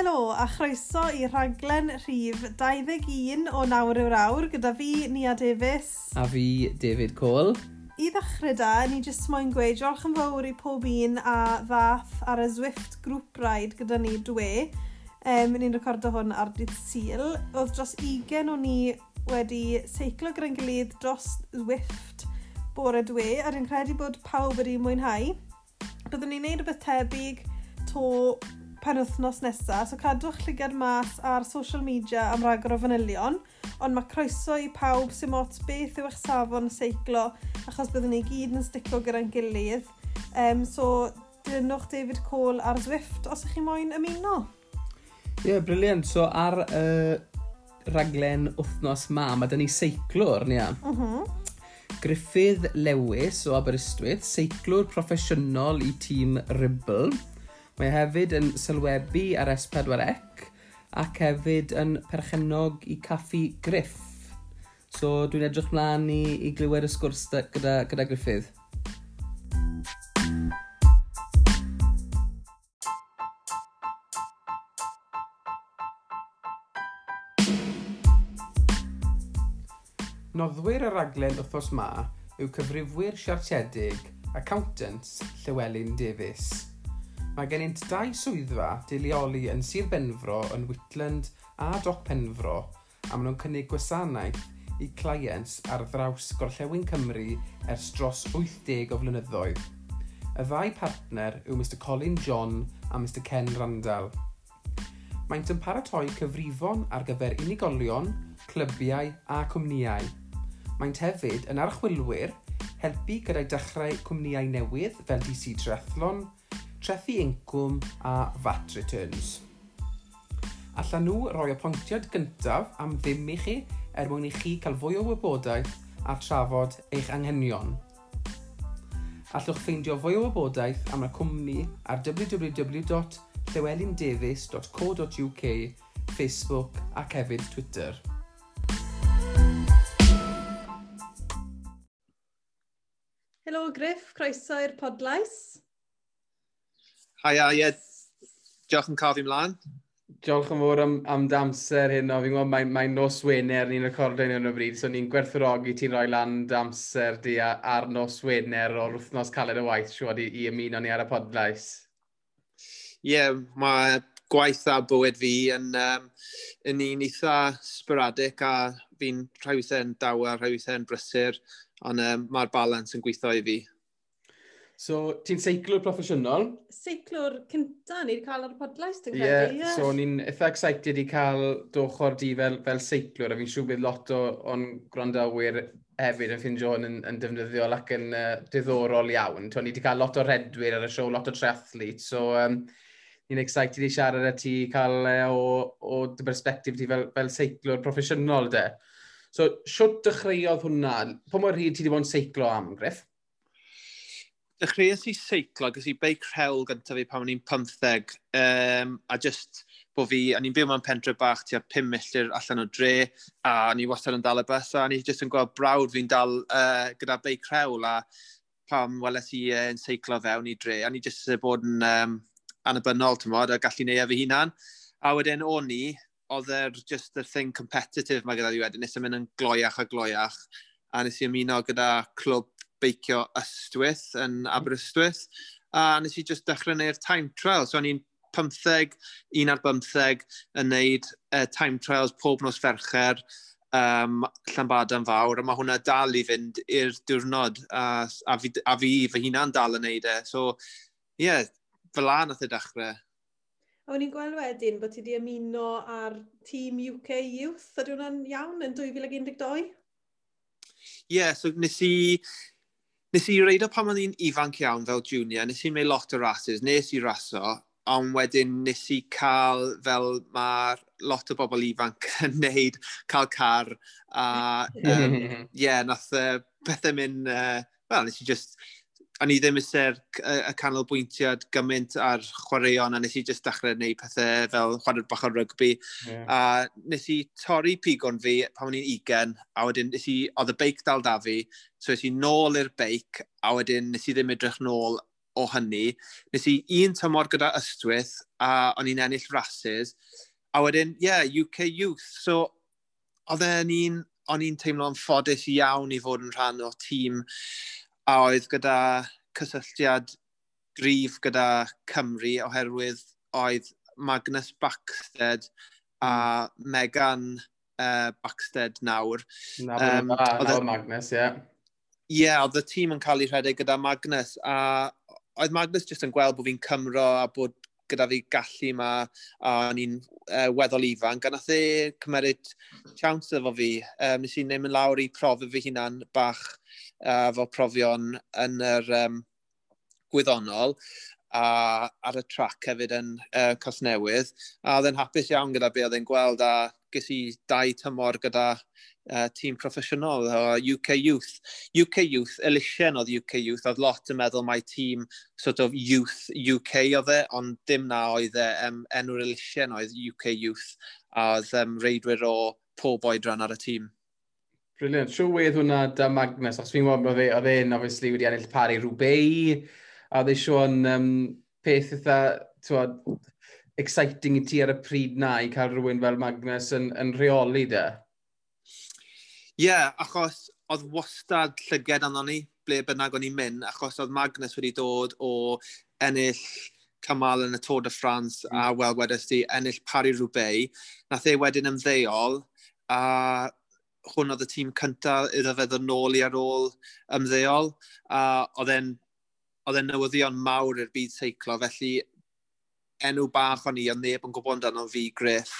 Helo a chroeso i rhaglen rhif 21 o nawr yw'r awr gyda fi, Nia Davies. A fi, David Cole. I ddechrau da, ni jyst moyn gweud diolch yn fawr i pob un a ddath ar y Zwift Group Ride gyda ni dwe. Um, ni'n recordo hwn ar dydd Sil. Oedd dros 20 o ni wedi seiclo gyda'n gilydd dros Zwift bore dwe a dwi'n credu bod pawb wedi mwynhau. Byddwn ni'n neud rhywbeth tebyg to pen wythnos nesaf, so cadwch llygad mas ar social media am ragor o fanylion, ond mae croeso i pawb sy'n mot beth yw eich safon seiclo, achos byddwn ni gyd yn stico gyda'n gilydd. Um, so, dynwch David Cole ar Zwift os ych chi moyn ymuno. Ie, yeah, briliant. So, ar uh, raglen wythnos ma, mae dyn ni seiclwr, ni am. Mm -hmm. Griffith Lewis o Aberystwyth, seiclwr proffesiynol i tîm Ribble. Mae hefyd yn sylwebu ar S4C ac hefyd yn perchenog i caffi griff. So dwi'n edrych mlaen i, i glywed y sgwrs gyda, gyda Griffith. Noddwyr y raglen wrthos ma yw cyfrifwyr siartiedig, accountants Llywelyn Davies. Mae gennynt dau swyddfa dilioli yn Sir Benfro yn Whitland a Doc Penfro a maen nhw'n cynnig gwasanaeth i clients ar ddraws gorllewin Cymru ers dros 80 o flynyddoedd. Y ddau partner yw Mr Colin John a Mr Ken Randall. Maent yn paratoi cyfrifon ar gyfer unigolion, clybiau a cwmnïau. Maent hefyd yn archwilwyr helpu gyda'i dechrau cwmnïau newydd fel DC Triathlon, trethu incwm a VAT returns. Allan nhw roi apwyntiad gyntaf am ddim i chi er mwyn i chi cael fwy o wybodaeth a trafod eich anghenion. Allwch ffeindio fwy o wybodaeth am y cwmni ar www.llywelyndavies.co.uk, Facebook ac hefyd Twitter. Helo Griff, croeso i'r podlais. Haia, ie. Diolch yn cael fi mlaen. Diolch yn fawr am, am damser hyn. Fi'n gwybod mae'n mae nos Wener ni'n recordio yn y bryd, so ni'n gwerthfawrogi ti'n rhoi lan damser di ar nos Wener o'r wythnos caled y waith siwod i, i ymuno ni ar y podlais. Ie, yeah, mae gwaith a bywyd fi yn, um, yn un eitha sporadic a fi'n rhai yn dawa, rhai yn brysur, ond um, mae'r balans yn gweithio i fi. So, ti'n seiclwr proffesiynol? Seiclwr cynta ni wedi cael ar y podlais, ti'n credu? Ie, yeah, so ni'n eitha excited i cael dochor di fel, fel seiclwr, a fi'n siŵr bydd lot o'n gwrandawyr hefyd yn ffindio hwn yn, yn defnyddiol ac yn uh, diddorol iawn. To, ni wedi cael lot o redwyr ar y siow, lot o triathlete, so um, ni'n excited i siarad â ti cael uh, o, o dy perspektif ti fel, fel seiclwr proffesiynol de. So, siwt dechreuodd hwnna? Pa mor hyd ti wedi bod yn seiclo am, Griff? dechreuais i seiclo, gys i beic rhewl gyntaf fi pan o'n i'n 15, um, a just bod fi, a ni'n byw mewn pentre bach tua 5 milltir allan o dre, a ni wastad yn dal y bus, a ni jyst yn gweld brawd fi'n dal uh, gyda beic rhewl, a pam weles i uh, yn seiclo fewn i dre, a ni jyst uh, bod yn um, anabynnol, ti'n modd, a gallu neud efo hunan. A wedyn o'n ni, oedd er just the thing competitive mae gyda fi wedyn, nes yn mynd yn gloiach a gloiach, a nes i ymuno gyda clwb beicio ystwyth yn mm. Aberystwyth. A nes i just dechrau neu'r time trial. So o'n i'n 15, un ar 15 yn neud uh, time trials pob nos fercher um, Llanbadan fawr, a mae hwnna dal i fynd i'r diwrnod, a, a, fi, a fi fy huna'n dal yn neud e. So, ie, yeah, fel an nath y dechrau. A wna'n i'n gweld wedyn bod ti wedi ymuno ar tîm UK Youth, ydy hwnna'n iawn yn 2012? Ie, yeah, so nes i Nes i reid o pan oedd hi'n ifanc iawn fel junior, nes i'n wneud lot o rases, nes i raso, ond wedyn nes i cael fel mae lot o bobl ifanc yn neud, cael car, a um, yeah, nath uh, pethau mynd, uh, well, nes i just o'n i ddim eisiau'r y canolbwyntiad gymaint ar chwaraeon, a nes i just dechrau gwneud pethau fel chwarae bach o rygbi. Yeah. A nes i torri pigon fi pan o'n i'n 20, a wedyn nes i, oedd y beic dal da fi, so nes i nôl i'r beic, a wedyn nes i ddim edrych nôl o hynny. Nes i un tymor gyda ystwyth, a o'n i'n ennill rhasys. a wedyn, ie, yeah, UK Youth. So, oedd e'n un, o'n i'n teimlo'n ffodus iawn i fod yn rhan o tîm a oedd gyda cysylltiad grif gyda Cymru oherwydd oedd Magnus Baxted a hmm. Megan uh, Baxted nawr. Na, um, nawr Magnus, ie. Yeah. Ie, yeah, oedd y tîm yn cael ei rhedeg gyda Magnus a oedd Magnus jyst yn gweld bod fi'n Cymro a bod gyda fi gallu yma a ni'n uh, weddol ifanc. A nath e cymeryd chance efo fi. Um, nes i'n ddim yn lawr i profi fy hunan bach a fo profion yn yr um, gwyddonol a ar y trac hefyd yn uh, Cosnewydd. A oedd e'n hapus iawn gyda be oedd e'n gweld a ges i dau tymor gyda uh, tîm proffesiynol o UK Youth. UK Youth, Elysian oedd UK Youth, oedd lot yn meddwl mai tîm sort of Youth UK oedd e, ond dim na oedd e, um, enw'r Elysian oedd UK Youth, a oedd um, reidwyr o pob oedran ar y tîm. Brilliant. Siw wedd hwnna da Magnus, achos fi'n gwybod fe, oedd e'n obviously wedi ennill pari rhywbeth, a oedd eisiau Sean um, peth eitha, twod, exciting i ti ar y pryd na i cael rhywun fel Magnus yn, yn rheoli da. Ie, yeah, achos oedd wastad llyged anon ni, ble bynnag o'n i'n mynd, achos oedd Magnus wedi dod o ennill cymal yn y Tôr de France mm. a hmm. wel wedys di ennill Paris Roubaix. Nath e wedyn ymddeol a hwn oedd y tîm cyntaf iddo fe ddod nôl i ar ôl ymddeol, a oedd e'n oedd e'n newyddion mawr i'r byd seiclo, felly enw bach o'n i, ond neb yn gwybod amdano fi, Griff,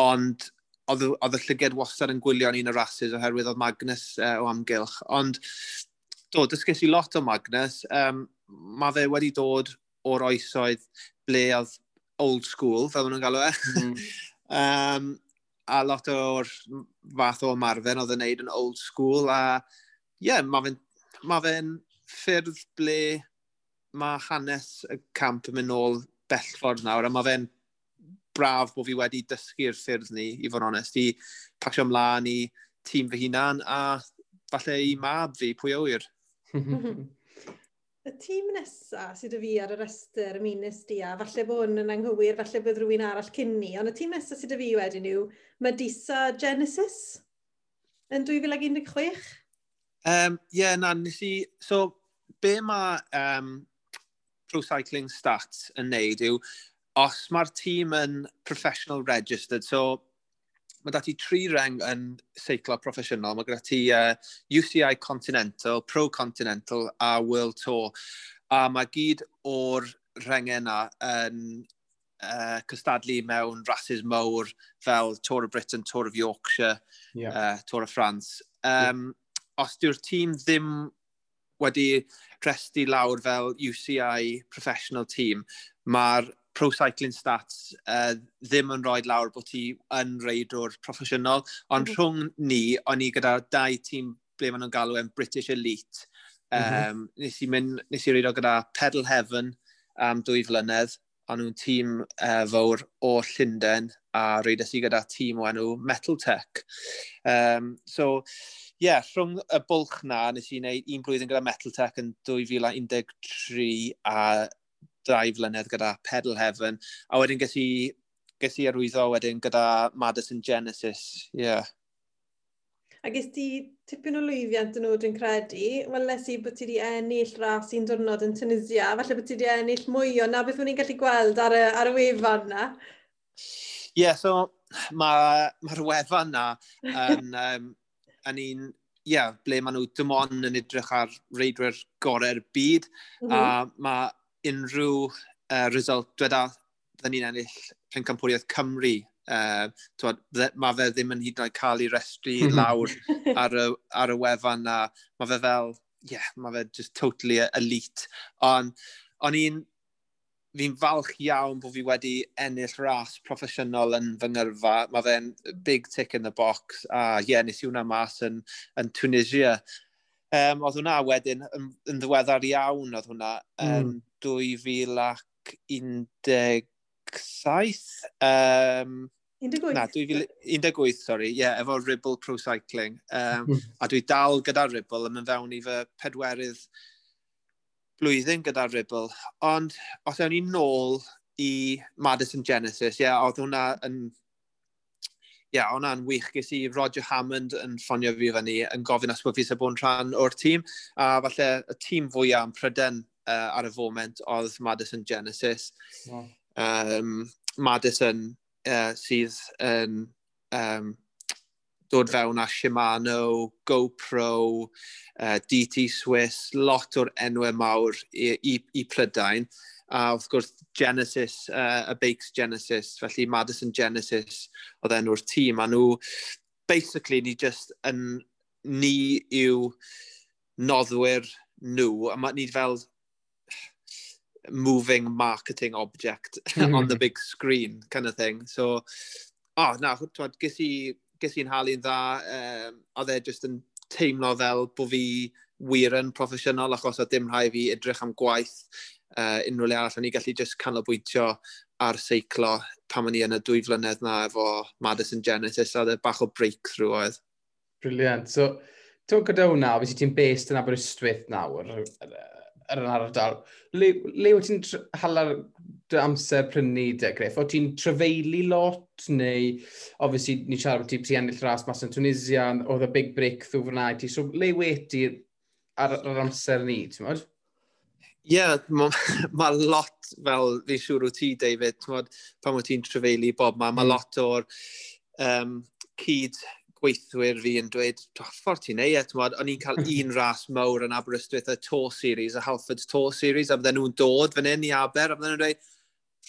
ond oedd, oedd y llyged wastad yn gwylio ni yn y rhasys oherwydd oedd Magnus uh, o amgylch. Ond, do, dysgais i lot o Magnus. Um, mae fe wedi dod o'r oesoedd ble oedd old school, fel maen nhw'n galw e. Mm. um, a lot o'r fath o marfen oedd yn neud yn old school, a ie, yeah, mae fe'n ma fe ffyrdd ble mae hanes y camp yn mynd nôl bellffordd nawr, a mae fe'n braf bod fi wedi dysgu'r ffyrdd ni, i fod yn onest, i pasio ymlaen i tîm fy hunan, a falle i mab fi, pwy awyr. y tîm nesaf sydd y fi ar y restr y minus di a falle bod hwn yn anghywir, falle bydd rhywun arall cyn ni, ond y tîm nesaf sydd y fi wedyn yw Medusa Genesis yn 2016. Um, yeah, na, nes i... So, be mae um, Pro Cycling Stats yn neud yw, os mae'r tîm yn professional registered, so mae dati tri reng yn seiclo proffesiynol. Mae gyda ti uh, UCI Continental, Pro Continental a World Tour. A mae gyd o'r rengau yna yn uh, cystadlu mewn rhasys mowr fel Tour of Britain, Tour of Yorkshire, yeah. uh, Tour of France. Um, yeah. Os dyw'r tîm ddim wedi resti lawr fel UCI professional team, mae'r pro cycling stats uh, ddim yn rhoi lawr bod ti yn reidwr proffesiynol, ond mm -hmm. rhwng ni, o'n i gyda dau tîm ble maen nhw'n galw yn British Elite. Um, mm -hmm. Nes i, mynd, nes i reidio gyda Pedal Heaven am dwy flynedd, ond nhw'n tîm uh, fawr o Llundain a reidio i gyda tîm o enw Metal Tech. Um, so, ie, yeah, rhwng y bwlch na, nes i wneud un blwyddyn gyda Metal Tech yn 2013 a dau flynedd gyda Pedal Heaven, a wedyn ges i, ges i arwyddo wedyn gyda Madison Genesis, ie. Yeah. A ges ti tipyn o lwyddiant yn oed yn credu. weles i bod ti wedi ennill ras un diwrnod yn Tunisia. Falle bod ti wedi ennill mwy o na beth o'n i'n gallu gweld ar y, ar y wefan na. Ie, yeah, so mae'r ma wefan na yn, um, yn un, ie, yeah, ble maen nhw dim ond yn edrych ar reidwyr gorau'r byd. Mm -hmm. A mhm. mae unrhyw uh, result dweda, dda ni'n ennill pencampwriaeth Cymru. Uh, mae fe ddim yn hyd yn oed cael ei restru mhm. lawr ar y, ar y wefan a mae fe fel, ie, yeah, mae fe just totally e, elite. Ond on i'n fi'n falch iawn bod fi wedi ennill ras proffesiynol yn fy ngyrfa. Mae fe'n big tick in the box. A ie, yeah, nes i hwnna mas yn, yn Tunisia. Um, oedd hwnna wedyn yn, yn ddiweddar iawn oedd hwnna. Um, mm. 2017. Um, 18? Na, 2018, sorry. Ie, yeah, efo Ribble Pro Cycling. Um, a dwi dal gyda Ribble yn mynd fewn i fy pedwerydd blwyddyn gyda Ribble. Ond os ewn ni nôl i Madison Genesis, ie, yeah, oedd hwnna yn... Ie, yeah, hwnna'n wych. Ges i Roger Hammond yn ffonio fi fyny yn gofyn os bod fi sef bod yn rhan o'r tîm. A falle y tîm fwyaf yn Pryden uh, ar y foment oedd Madison Genesis. Yeah. Um, Madison uh, sydd yn um, dod fewn â Shimano, GoPro, uh, DT Swiss, lot o'r enwau mawr i, i, i Prydain. A wrth gwrs Genesis, uh, y Bakes Genesis, felly Madison Genesis oedd enw'r tîm. A nhw, basically, ni just yn, ni yw noddwyr nhw, a ma, ni fel moving marketing object hmm. on the big screen kind of thing. So, oh, na, twad, ges i, ges i'n halu'n dda, um, oedd e just yn teimlo fel bod fi wir yn proffesiynol achos oedd dim rhai fi edrych am gwaith uh, unrhyw le arall. O'n i gallu just canolbwyntio ar seiclo pan o'n i yn y dwy flynedd na efo Madison Genesis, a e bach o breakthrough oedd. Briliant. So, to gyda hwnna, beth ti'n based yn Aberystwyth nawr, ar yn ardal, le, le wyt ti'n hala'r amser prynu dy griff? O ti'n trefeili lot neu, obviously, ni siarad bod ti ennill ras mas yn Tunisia, oedd y big breakthrough fyna i ti. So, le weti ar, ar amser ni, ti'n modd? Ie, yeah, mae ma lot, fel fi siŵr o ti, David, mod, pan wyt ti'n trefeili bob ma, mae mm. lot o'r um, cyd gweithwyr fi yn dweud, ffordd ti'n ei, e? o'n i'n cael un ras mawr yn Aberystwyth y Tour Series, y Halfords Tour Series, a bydden nhw'n dod fan hyn i Aber, a bydden nhw'n dweud,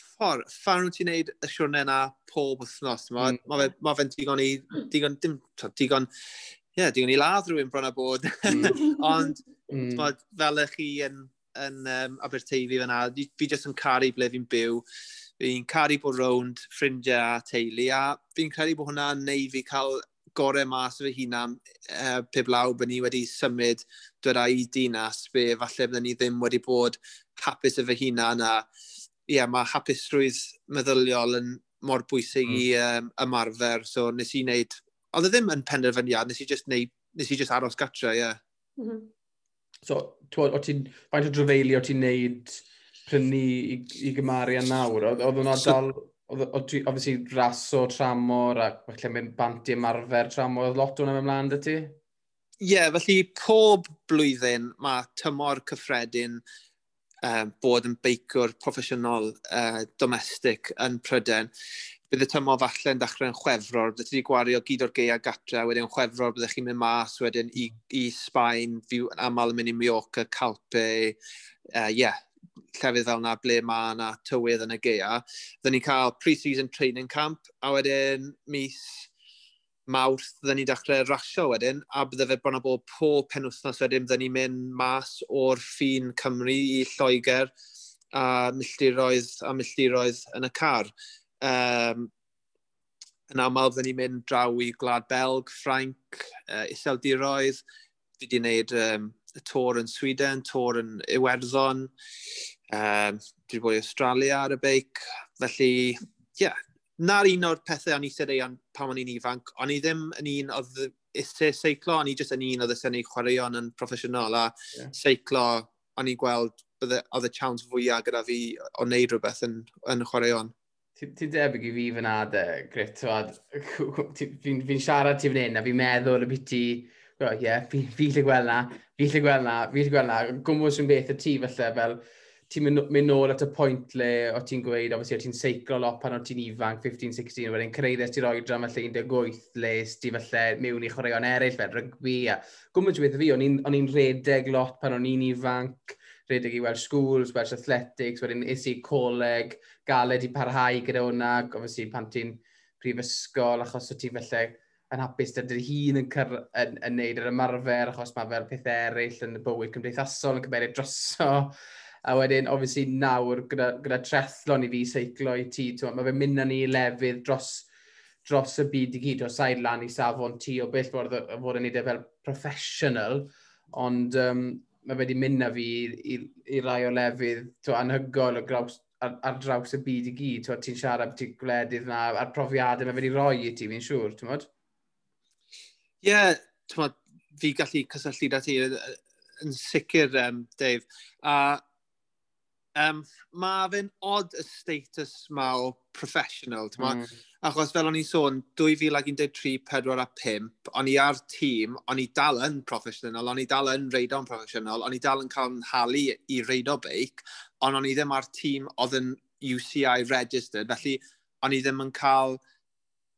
ffordd, ffordd wyt ti'n neud y siwrne yna pob wythnos? Mae mm. ma fe'n ma fe digon i, digon, dim, digon, ie, yeah, digon i ladd rhywun bron a bod. Mm. Ond, mm. Ma, fel ych chi yn, yn um, Aberteifi fyna, fi, jyst yn caru ble fi'n byw. Fi'n caru bod rownd ffrindiau a teulu, a fi'n credu bod hwnna'n neud fi cael gorau mas o fy hunan uh, pe blaw bod ni wedi symud dweud i dinas be falle byddwn ni ddim wedi bod hapus o fy hunan a ie, yeah, mae hapusrwydd meddyliol yn mor bwysig mm. i um, ymarfer, so nes i wneud, oedd e ddim yn penderfyniad, nes i just, neud, nes i just aros gatra, ie. Yeah. Mm -hmm. So, twod, o ti'n, faint o drofeili o ti'n neud prynu i, i gymaru a nawr, oedd hwnna so, dal obviously, raso, tramor, a falle mynd bant i ymarfer tramor, oedd lot o'n ymlaen dy ti? Ie, yeah, felly pob blwyddyn mae tymor cyffredin um, bod yn beicwr proffesiynol uh, domestic yn Pryden. Bydd y tymor falle yn dechrau yn chwefror, byddai wedi gwario gyd o'r geia gatra, wedyn chwefror byddai chi'n mynd mas, wedyn i, i Sbaen, fyw yn aml yn mynd i Mallorca, Calpe, uh, yeah, llefydd fel na ble mae yna tywydd yn y gea. Dyn ni cael pre-season training camp, a wedyn mis mawrth, dyn ni dechrau rasio wedyn, a bydde fe bron o bod pob penwthnos wedyn, dyn ni'n mynd mas o'r ffin Cymru i Lloegr a milltiroedd a milltiroedd yn y car. Um, yn aml, dyn ni'n mynd draw i Glad Belg, Ffrainc, uh, Iseldiroedd, fi wedi gwneud um, y tor yn Sweden, tor yn Iwerddon, Um, dwi wedi bod i Australia ar y beic, felly, ie, yeah, na'r un o'r pethau o'n i sydd ei pan o'n i'n ifanc, o'n i ddim yn un oedd eithaf seiclo, o'n i jyst yn un oedd eithaf neu chwaraeon yn proffesiynol, a yeah. seiclo o'n i'n gweld bydde, oedd y chance fwyaf gyda fi o wneud rhywbeth yn, yn chwaraeon. Ti'n ti debyg i fi fy nade, Grit, fi'n fi siarad ti fan hyn a fi'n meddwl y byd ti, ie, yeah, fi, fi lle gweld na, fi lle gweld na, fi lle gweld na, gwmwys yn beth y ti felly, fel, fel ti'n mynd, mynd nôl at y pwynt le o ti'n gweud, obviously, o ti'n seiclo lot pan o ti'n ifanc, 15-16, wedyn creiddus ti'r oedran falle 18, le ti falle mewn i chwaraeon eraill fel rygbi, a gwmwyd beth fi, o'n i'n redeg lot pan o'n i'n ifanc, redeg i Welsh Schools, Welsh Athletics, wedyn is i coleg, galed i parhau gyda hwnna, obviously pan ti'n prifysgol, achos o ti falle yn hapus dydy hun yn, cyr, yn, yn, yn neud yr ymarfer, achos mae fel peth eraill yn y bywyd cymdeithasol yn cymeriad droso, A wedyn, obviously, nawr, gyda, gyda trethlon i fi seiclo i ti, mae fe'n mynd â ni lefydd dros, dros y byd i gyd, o said lan i safon ti o beth fod, fod yn ei e fel professional, ond um, mae wedi mynd â fi i, i, i rai o lefydd to, anhygol o graws, ar, ar draws y byd i gyd. Ti'n siarad ti gwledydd na, a'r profiadau mae wedi roi i ti, fi'n siŵr, ti'n modd? Ie, yeah, fi gallu cysylltu da ti yn sicr, um, Dave. A um, mae fe'n odd y status ma o professional, mm. achos fel o'n i'n sôn, 2013-4 a 5, o'n i ar tîm, o'n i dal yn professional, o'n i dal yn reido'n professional, o'n i dal yn cael yn halu i reido beic, ond o'n i ddim ar tîm oedd yn UCI registered, felly o'n i ddim yn cael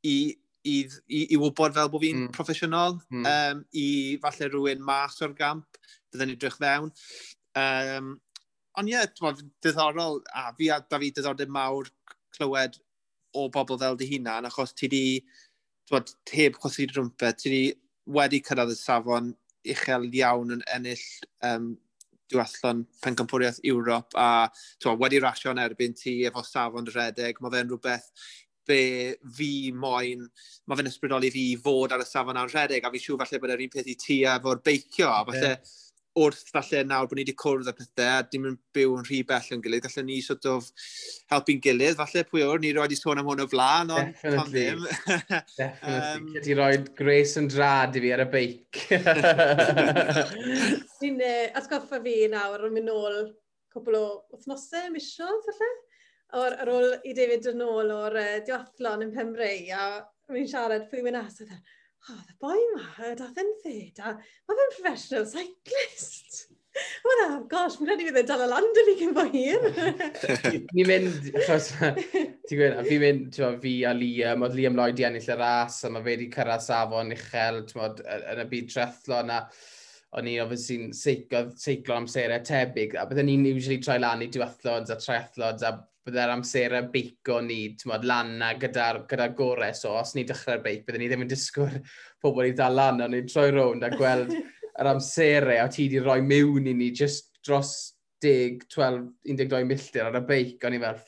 i i, i, i wybod fel bod fi'n mm. professional, mm. um, i falle rhywun mas o'r gamp, byddai'n edrych fewn. Um, ond ie, yeah, diddorol, a fi a da fi diddordeb mawr clywed o bobl fel dy hunan, achos ti di, bod, heb chwthu rwmpet, ti di wedi cyrraedd y safon uchel iawn yn ennill um, diwethllon pencampwriaeth Ewrop a twa, wedi rasio yn erbyn ti efo safon redeg, mae fe'n rhywbeth be fi moyn, mae fe'n ysbrydoli fi fod ar y safon ar redeg a fi siw falle bod yr un peth i ti efo'r beicio a falle yeah wrth falle nawr bod ni wedi cwrdd â pethau a dim yn byw yn rhy bell yn gilydd, gallwn ni sort of helpu'n gilydd, falle pwy o'r, ni roi wedi sôn am hwn o flaen, ond pan ddim. Definitely, um, ti roi Grace yn drad i fi ar y beic. Dwi'n atgoffa fi nawr yn mynd nôl cwbl o wythnosau, misiodd, falle, or, ar ôl i David yn ôl o'r uh, diathlon yn Pembrey, a mi'n siarad pwy mynd as, oh, the boi ma, dath yn dded, a mae fe'n professional cyclist. Wel na, gosh, mi'n rhaid i fi yn dal y land yn fi cyn fo hir. Ni'n mynd, achos, ti'n gwybod, a fi'n mynd, ti'n fi a Liam, oedd Liam Lloyd i ennill y ras, a mae fe wedi cyrraedd safon uchel, ti'n bod, yn y byd trethlo na o'n i ofyn sy'n seiclodd seiclo amserau tebyg, a byddwn ni'n usually troi lan i diwethlod a triathlod a bydde'r y beico ni, ti'n modd, lan na gyda'r gyda gore. So, os ni dechrau'r beic, byddwn ni ddim yn disgwyl pobl i ddal lan, ond ni'n troi rownd a gweld yr amserau, e, a ti wedi rhoi mewn i ni just dros 10, 12, 12 milltir ar y beic, o'n i fel,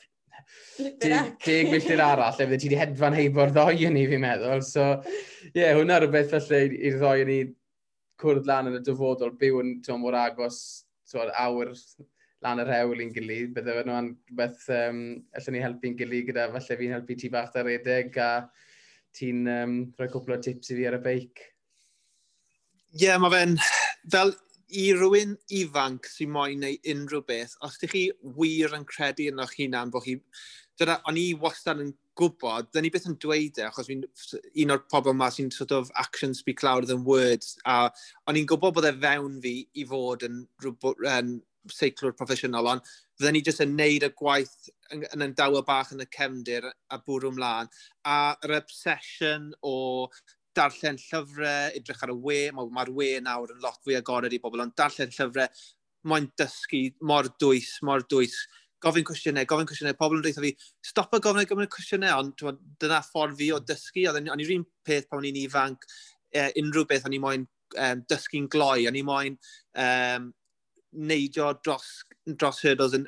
10 milltir arall, efo ti wedi hedfan heibo'r ddoi yn ni, fi'n meddwl. So, ie, yeah, hwnna rhywbeth falle i'r ddoi yn ni cwrdd lan yn y dyfodol, byw yn, ti'n mor agos, ti'n awr lan yr hewl i'n gilydd, bydde fe nhw'n beth um, allan ni helpu'n gilydd gyda falle fi'n helpu ti bach ar redeg a ti'n um, rhoi cwpl o tips i fi ar y beic. Ie, yeah, mae fe'n fel i rywun ifanc sy'n moyn neu unrhyw beth, os ydych chi wir yn credu yn o'ch hunan bod chi... Dyna, o'n i wastad yn gwybod, dyn ni beth yn dweud e, achos fi'n un o'r pobl yma sy'n sort of action speak louder than words, a o'n i'n gwybod bod e fewn fi i fod yn, rhywbeth, yn seiclwr proffesiynol, ond fydden ni jyst yn neud y gwaith yn, yn dawa bach yn y cefndir a bwrw mlaen. A yr obsession o darllen llyfrau, edrych ar y we, mae'r ma we nawr yn lot fwy agored i bobl, ond darllen llyfrau, mae'n dysgu mor dwys, mor dwys, gofyn cwestiynau, gofyn cwestiynau, pobl yn dweud fi, stop o gofyn gofyn cwestiynau, ond dyna ffordd fi o dysgu, ond o'n i'r un peth pan o'n i'n ifanc, e, unrhyw beth o'n i'n moyn um, dysgu'n gloi, o'n i'n moyn um, neidio dros, dros hurdles yn,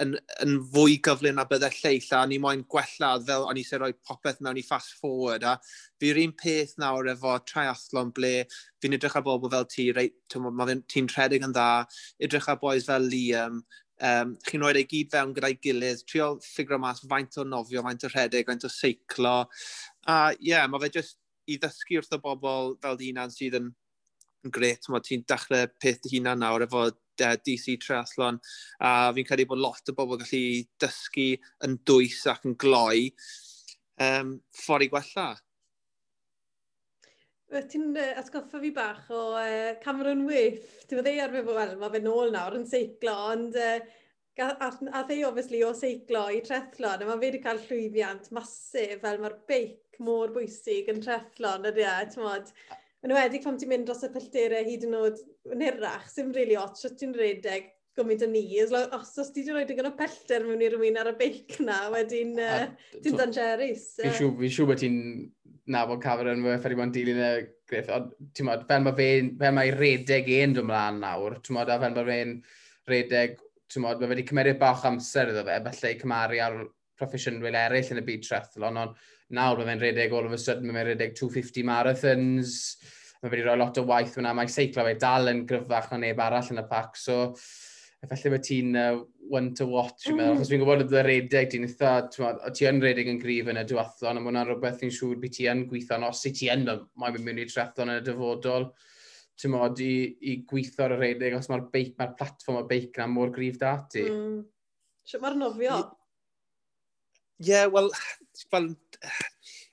yn, yn fwy gyflym na byddai lleill a ni moyn gwella fel o'n i eisiau rhoi popeth mewn i fast forward a fi'r un peth nawr efo triathlon ble fi'n edrych ar bobl fel ti, rei, mae ti'n rhedeg yn dda, edrych ar boes fel Liam, um, chi'n rhoi ei gyd fewn gyda'i gilydd, trio ffigur mas faint o nofio, faint o rhedeg, faint o seiclo a ie, yeah, mae fe jyst i ddysgu wrth y bobl fel hunan sydd yn yn gret. Ti'n dechrau peth hunan nawr efo uh, DC Triathlon a fi'n credu bod lot o bobl gallu dysgu yn dwys ac yn gloi um, ffordd i gwella. Ti'n uh, atgoffa fi bach o uh, Cameron Wyff. Ti'n meddwl ei arfer fo, wel, mae fe nôl nawr yn seiclo, ond uh, a ei obviously o seiclo i trethlon, a mae fe wedi cael llwyddiant masif fel mae'r beic mor bwysig yn trethlon ydy e, ti'n modd? Yn wedig pam ti'n mynd dros y pellterau hyd yn oed yn hirach, sy'n rili really ots sut ti'n redeg gymaint o ni. Os os ti wedi rhoi digon o pellter mewn i rhywun ar y beic na, wedyn uh, ti'n dan Jerry's. Fi'n siw, fi siw bod ti'n nabod cafer yn fwy fferi bo'n dilyn y griff. Ti'n modd, fel mae fe, fel mae redeg e'n dwi'n mlaen nawr, ti'n modd, a fel mae fe'n redeg, ti'n modd, mae wedi cymeriad bach amser iddo fe, felly cymaru ar proffesiynwyr eraill yn y byd trethlon, ond nawr mae fe'n redeg all of a sudden, mae fe'n redeg 250 marathons, mae fe wedi rhoi lot o waith fyna, mae seiclo fe dal yn gryfach na neb arall yn y pac, so efallai mae ti'n uh, one to watch, mm. meddwl, achos fi'n gwybod y redeg, ti'n eitha, ti yn redeg yn grif yn y dywathlon, a mae hwnna'n rhywbeth fi'n siŵr byd ti yn gweithio os os ti yn mae'n mynd i triathlon yn y dyfodol, ti'n modd, i, i gweithio ar y redeg, os mae'r beic, mae'r platfform o beic na mor grif dati. Mm. Sut mae'r nofio? I, Ie, yeah, wel, well,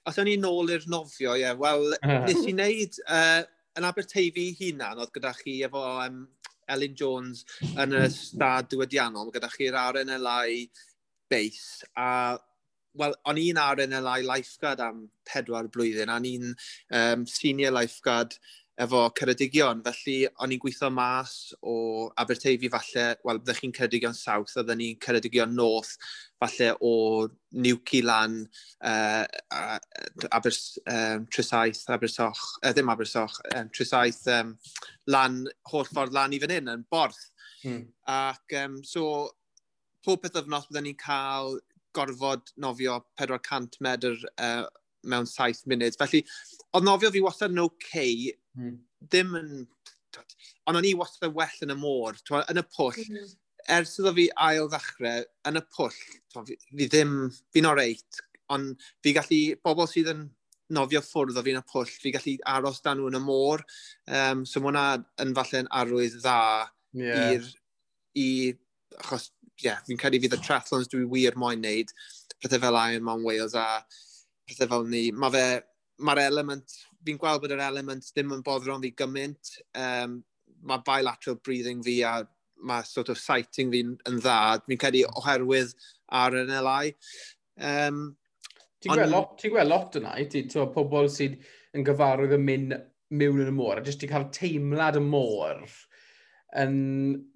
os o'n i'n nôl i'r nofio, ie, yeah, wel, nes i wneud uh, yn Aberteifi hunan, oedd gyda chi efo um, Elin Jones yn y stad diwydiannol, gyda chi'r RNLI base, a wel, o'n i'n RNLI lifeguard am pedwar blwyddyn, a'n i'n um, senior lifeguard efo Ceredigion. Felly, o'n i'n gweithio mas o Aberteifi falle, wel, byddech chi'n Ceredigion South, oedden ni'n Ceredigion North, falle o Newci lan, uh, Abers, um, Trisaith, Abersoch, uh, ddim Abersoch, um, Trisaith, um, lan, holl ffordd lan i fan hyn, yn borth. Hmm. Ac um, so, pob peth ofnos byddwn ni'n cael gorfod nofio 400 medr uh, mewn 7 munud. Felly, oedd nofio fi wastad yn oce okay Mm. Ddim yn... Ond o'n i wastad well yn y môr, yn y pwll. Mm. Ers iddo fi ail ddechrau, yn y pwll, fi, fi ddim... Fi'n oreit, ond fi gallu... Bobl sydd yn nofio ffwrdd o fi'n y pwll, fi gallu aros dan nhw yn y môr. Um, so mae hwnna yn falle'n arwydd dda yeah. i'r... I, achos, ie, yeah, fi'n credu fydd y triathlons dwi wir moyn wneud, pethau fel Iron Man Wales a pethau fel ni. Mae fe, mae'r element fi'n gweld bod yr element ddim yn boddron fi gymaint. Um, mae bilateral breathing fi a mae sort of sighting fi'n yn dda. Fi'n credu oherwydd ar yn LI. Um, Ti'n gweld lot, ti gweld lot yna, i ti, ti'n pobl sydd yn gyfarwydd yn mynd mewn yn y môr, a jyst ti'n cael teimlad y môr yn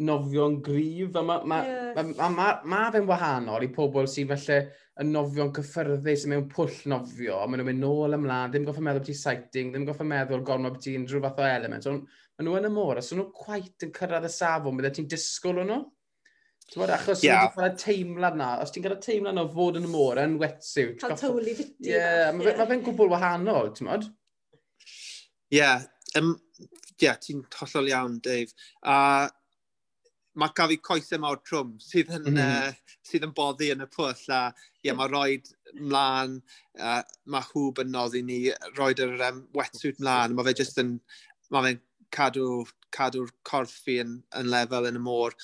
nofio'n gryf, a mae ma, yeah. ma, ma, ma, ma fe'n wahanol i pobl sydd felly yn nofio'n cyffyrddus mewn pwll nofio, a maen nhw'n mynd nôl ymlaen, ddim goffa meddwl beth i sighting, ddim goffa meddwl gormod beth i unrhyw fath o element, ond maen nhw yn y môr, os nhw'n quite yn cyrraedd y safon, bydde ti'n disgwyl o'n nhw? Ti'n bod achos yeah. ti'n cael teimlad na, os ti'n cael teimlad na fod yn y môr yn wetsuit. Cael tywli fiti. Ie, yeah, mae fe'n gwbl wahanol, ti'n bod? Ie, yeah, um, yeah, ti'n hollol iawn, Dave. A mae gaf i coesau mawr trwm sydd yn, mm -hmm. uh, sydd yn boddi yn y pwll a yeah, mae roed mlaen, uh, mae hwb yn noddi ni, roed yr um, wetsuit mlaen, mae fe jyst yn, mae fe'n cadw, cadw'r corff fi yn, yn lefel yn y môr.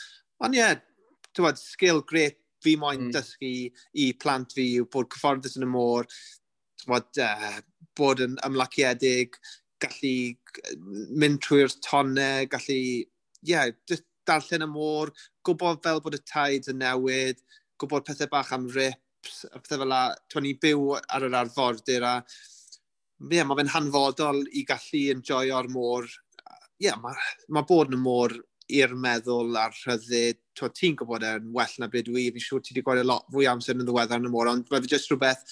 Ond ie, yeah, tywed, sgil gret fi moyn mm. dysgu i plant fi yw bod cyfforddus yn y môr, bod, uh, bod yn ymlaciedig, gallu mynd trwy'r tonnau, gallu, ie, yeah, just darllen y môr, gwybod fel bod y taid yn newid, gwybod pethau bach am rips, a pethau fel la. Tw'n ni byw ar yr arfordir a ie, yeah, mae fe'n hanfodol i gallu enjoyo'r môr. Ie, yeah, mae ma bod yn y môr i'r meddwl a'r rhyddid. Ti'n gwybod e'n well na beth dwi, fi'n siŵr ti wedi gweld lot fwy amser yn y ddiweddar yn y môr, ond mae fe jyst rhywbeth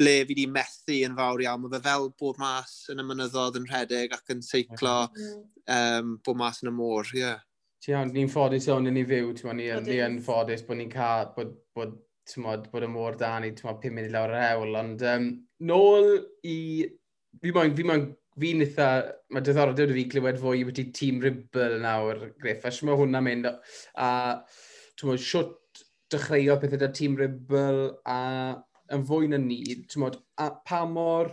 ble fi wedi methu yn fawr iawn. Mae fe fel bod mas yn y mynyddodd yn rhedeg ac yn seiclo mm. um, bod mas yn y môr, ie. Yeah. Iawn, ni'n ffodus iawn yn ei fyw, ti'n ni, ni yn ffodus bod ni'n cael, bod, bod, bod, bod y môr da ni, ti'n 5 munud lawr yr hewl, ond um, nôl i, fi moyn, fi moyn, fi'n eitha, mae diddordeb fi glywed fwy wedi tîm Ribble nawr, Griff, a mae hwnna mynd, a, ti'n moyn, siwt dechreuodd pethau da tîm Ribble, a yn fwy na ni, mod, a, pa mor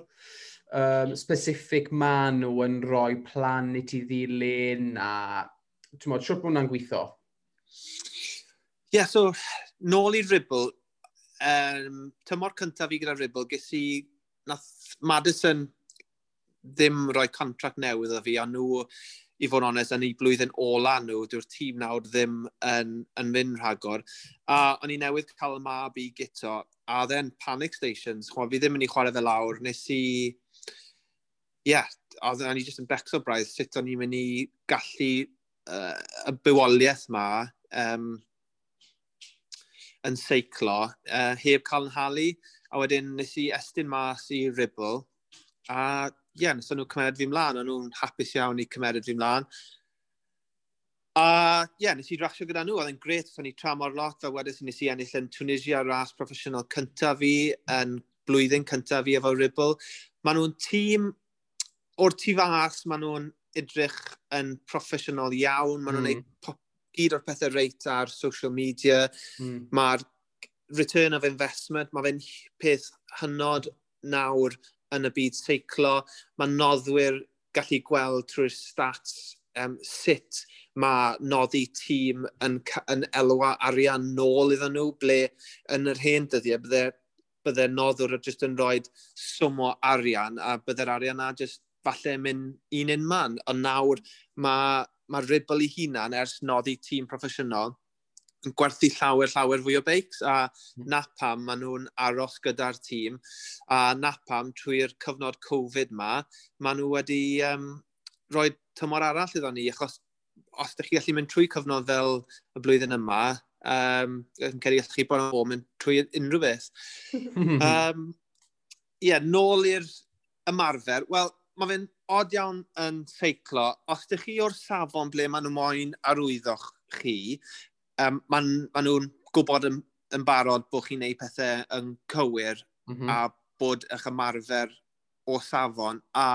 um, specific ma' nhw yn rhoi plan i ti ddilyn a mod, siwrt bod hwnna'n gweithio? Ie, yeah, so nôl i Ribble, um, tymor cyntaf fi gyda Ribble, ges i, nath Madison ddim rhoi contract newydd o fi, a nhw i fod yn onest, yn ei blwyddyn ola nhw, dyw'r tîm nawr ddim yn, yn mynd rhagor. A o'n i newydd cael y mab i gyto, a then panic stations, chwa, fi ddim yn ei chwarae fe lawr, nes i... Ie, yeah, a o'n i jyst yn becso braidd sut o'n i'n mynd i gallu uh, y bywoliaeth ma um, yn seiclo uh, heb cael yn halu. A wedyn nes i estyn mas i Ribble a ie, yeah, nhw cymered fi mlaen, a nhw'n hapus iawn i cymered fi mlaen. A ie, yeah, nes i drasio gyda nhw, oedd yn gret, so ni tramor lot, a wedys nes i ennill yn Tunisia ras proffesiynol cyntaf fi, yn blwyddyn cyntaf fi efo Ribble. Maen nhw'n tîm, o'r tu fas, maen nhw'n edrych yn proffesiynol iawn, maen nhw'n mm. neud gyd o'r pethau reit ar social media, mm. mae'r return of investment, mae fe'n peth hynod nawr yn y byd seiclo. Mae noddwyr gallu gweld trwy'r stats um, sut mae noddi tîm yn, yn elwa arian nôl iddyn nhw, ble yn yr hen dyddiau bydde, bydde noddwr jyst yn rhoi swm o arian a bydde'r arian na jyst falle mynd un un man. Ond nawr mae ma Ribble i hunan ers noddi tîm proffesiynol yn gwerthu llawer, llawer fwy o beics, a hmm. na napam maen nhw'n aros gyda'r tîm, a napam trwy'r cyfnod Covid ma, maen nhw wedi um, rhoi tymor arall iddo ni, achos os ydych chi gallu mynd trwy cyfnod fel y blwyddyn yma, um, yn cael ei gallu bod yn o mynd trwy unrhyw beth. um, yeah, nôl i'r ymarfer, wel, mae fe'n od iawn yn seiclo. Os ydych chi o'r safon ble maen nhw moyn arwyddoch chi, um, maen ma nhw'n gwybod yn, yn barod bod chi'n neud pethau yn cywir mm -hmm. a bod eich ymarfer o safon a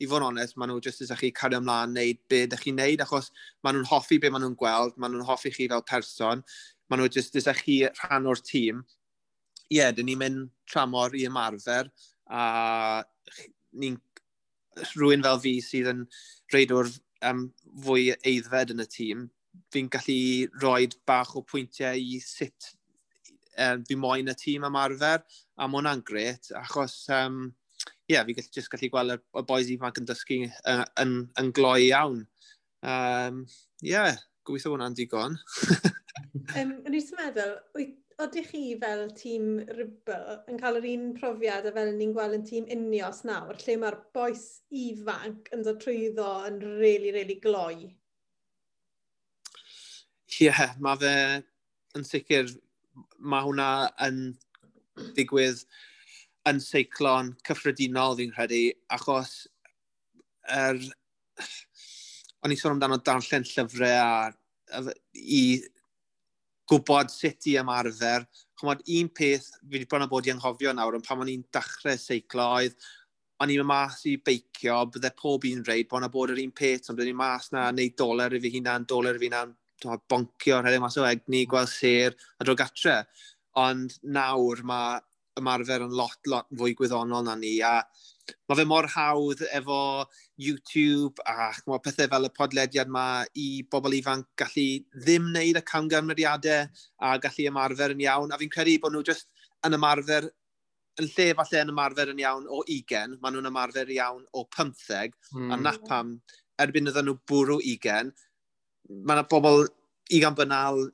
i fod yn onest maen nhw jyst ysach chi cario ymlaen wneud be ydych chi'n neud achos maen nhw'n hoffi be maen nhw'n gweld, maen nhw'n hoffi chi fel person, maen nhw jyst ysach chi rhan o'r tîm. Ie, yeah, dyn ni'n mynd tramor i ymarfer a ni'n rhywun fel fi sydd yn reidwr um, fwy eiddfed yn y tîm, fi'n gallu rhoi bach o pwyntiau i sut um, fi moyn y tîm ymarfer, a mae hwnna'n gret, achos um, yeah, fi gallu, just gallu gweld y, y boys ifanc yn dysgu uh, yn, yn gloi iawn. Um, yeah, gobeithio hwnna'n digon. um, yn i'n meddwl, ydych chi fel tîm Ribble yn cael yr un profiad a fel ni'n gweld yn tîm Unios nawr, lle mae'r boes ifanc yn dod trwyddo yn really, really gloi? Ie, yeah, mae fe yn sicr, mae hwnna yn digwydd yn seiclon cyffredinol fi'n credu, achos er, o'n i sôn amdano darllen llyfrau a, a, i gwybod sut i ymarfer. Chymod, un peth fi wedi bron o bod i anghofio nawr, ond pan o'n i'n dechrau seiclo oedd, o'n i'n mas i beicio, bydde pob un reid, bod yna bod yr un peth, ond o'n i'n mas na, neu doler i fi hunan, doler i fi hunan, boncio, rhedeg mas o egni, hmm. gweld ser a drwy gatre. Ond nawr mae ymarfer yn lot, lot fwy gwyddonol na ni a mae fe mor hawdd efo YouTube a mae pethau fel y podlediad yma i bobl ifanc gallu ddim wneud y camgymeriadau a gallu ymarfer yn iawn. A fi'n credu bod nhw just yn ymarfer yn lle falle yn ymarfer yn iawn o 20, maen nhw'n ymarfer iawn o 15, mm. a hmm. na pam erbyn ydyn nhw bwrw 20, mae yna bobl igan banal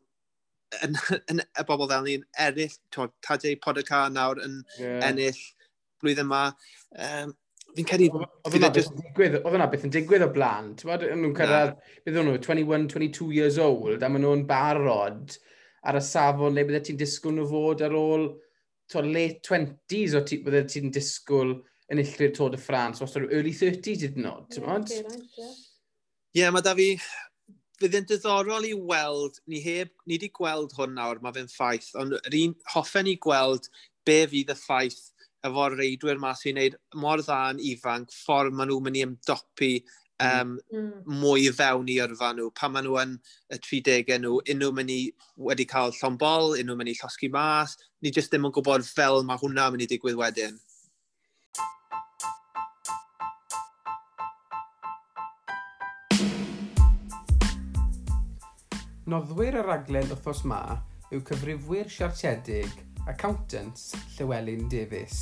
yn, yn, y bobl fel ni'n eraill, Tadeu Podca nawr yn yeah. ennill blwyddyn yma. Um, fi'n credu... Oedd yna beth yn digwydd, o blaen. nhw'n cyrraedd, bydd nhw 21, 22 years old, a maen nhw'n barod ar y safon le bydde ti'n disgwyl nhw fod ar ôl to, late 20s o ti, bydde ti'n disgwyl yn illir Tôr de France, os early 30s ydyn nhw, ti'n modd? Ie, mae da fi fydd yn diddorol i weld, ni, heb, ni wedi gweld hwn nawr, mae fe'n ffaith, ond yr un hoffen i gweld be fydd y ffaith efo'r reidwyr mas sy'n gwneud mor dda yn ifanc, ffordd maen nhw'n mynd i ymdopi um, mm. mwy fewn i yrfa nhw. Pan maen nhw yn y 30au nhw, unrhyw mynd i wedi cael llombol, unrhyw mynd i llosgu mas, ni jyst ddim yn gwybod fel mae hwnna mynd i digwydd wedyn. Noddwyr y raglen wythnos ma yw cyfrifwyr siartiedig, accountants Llywelyn Davies.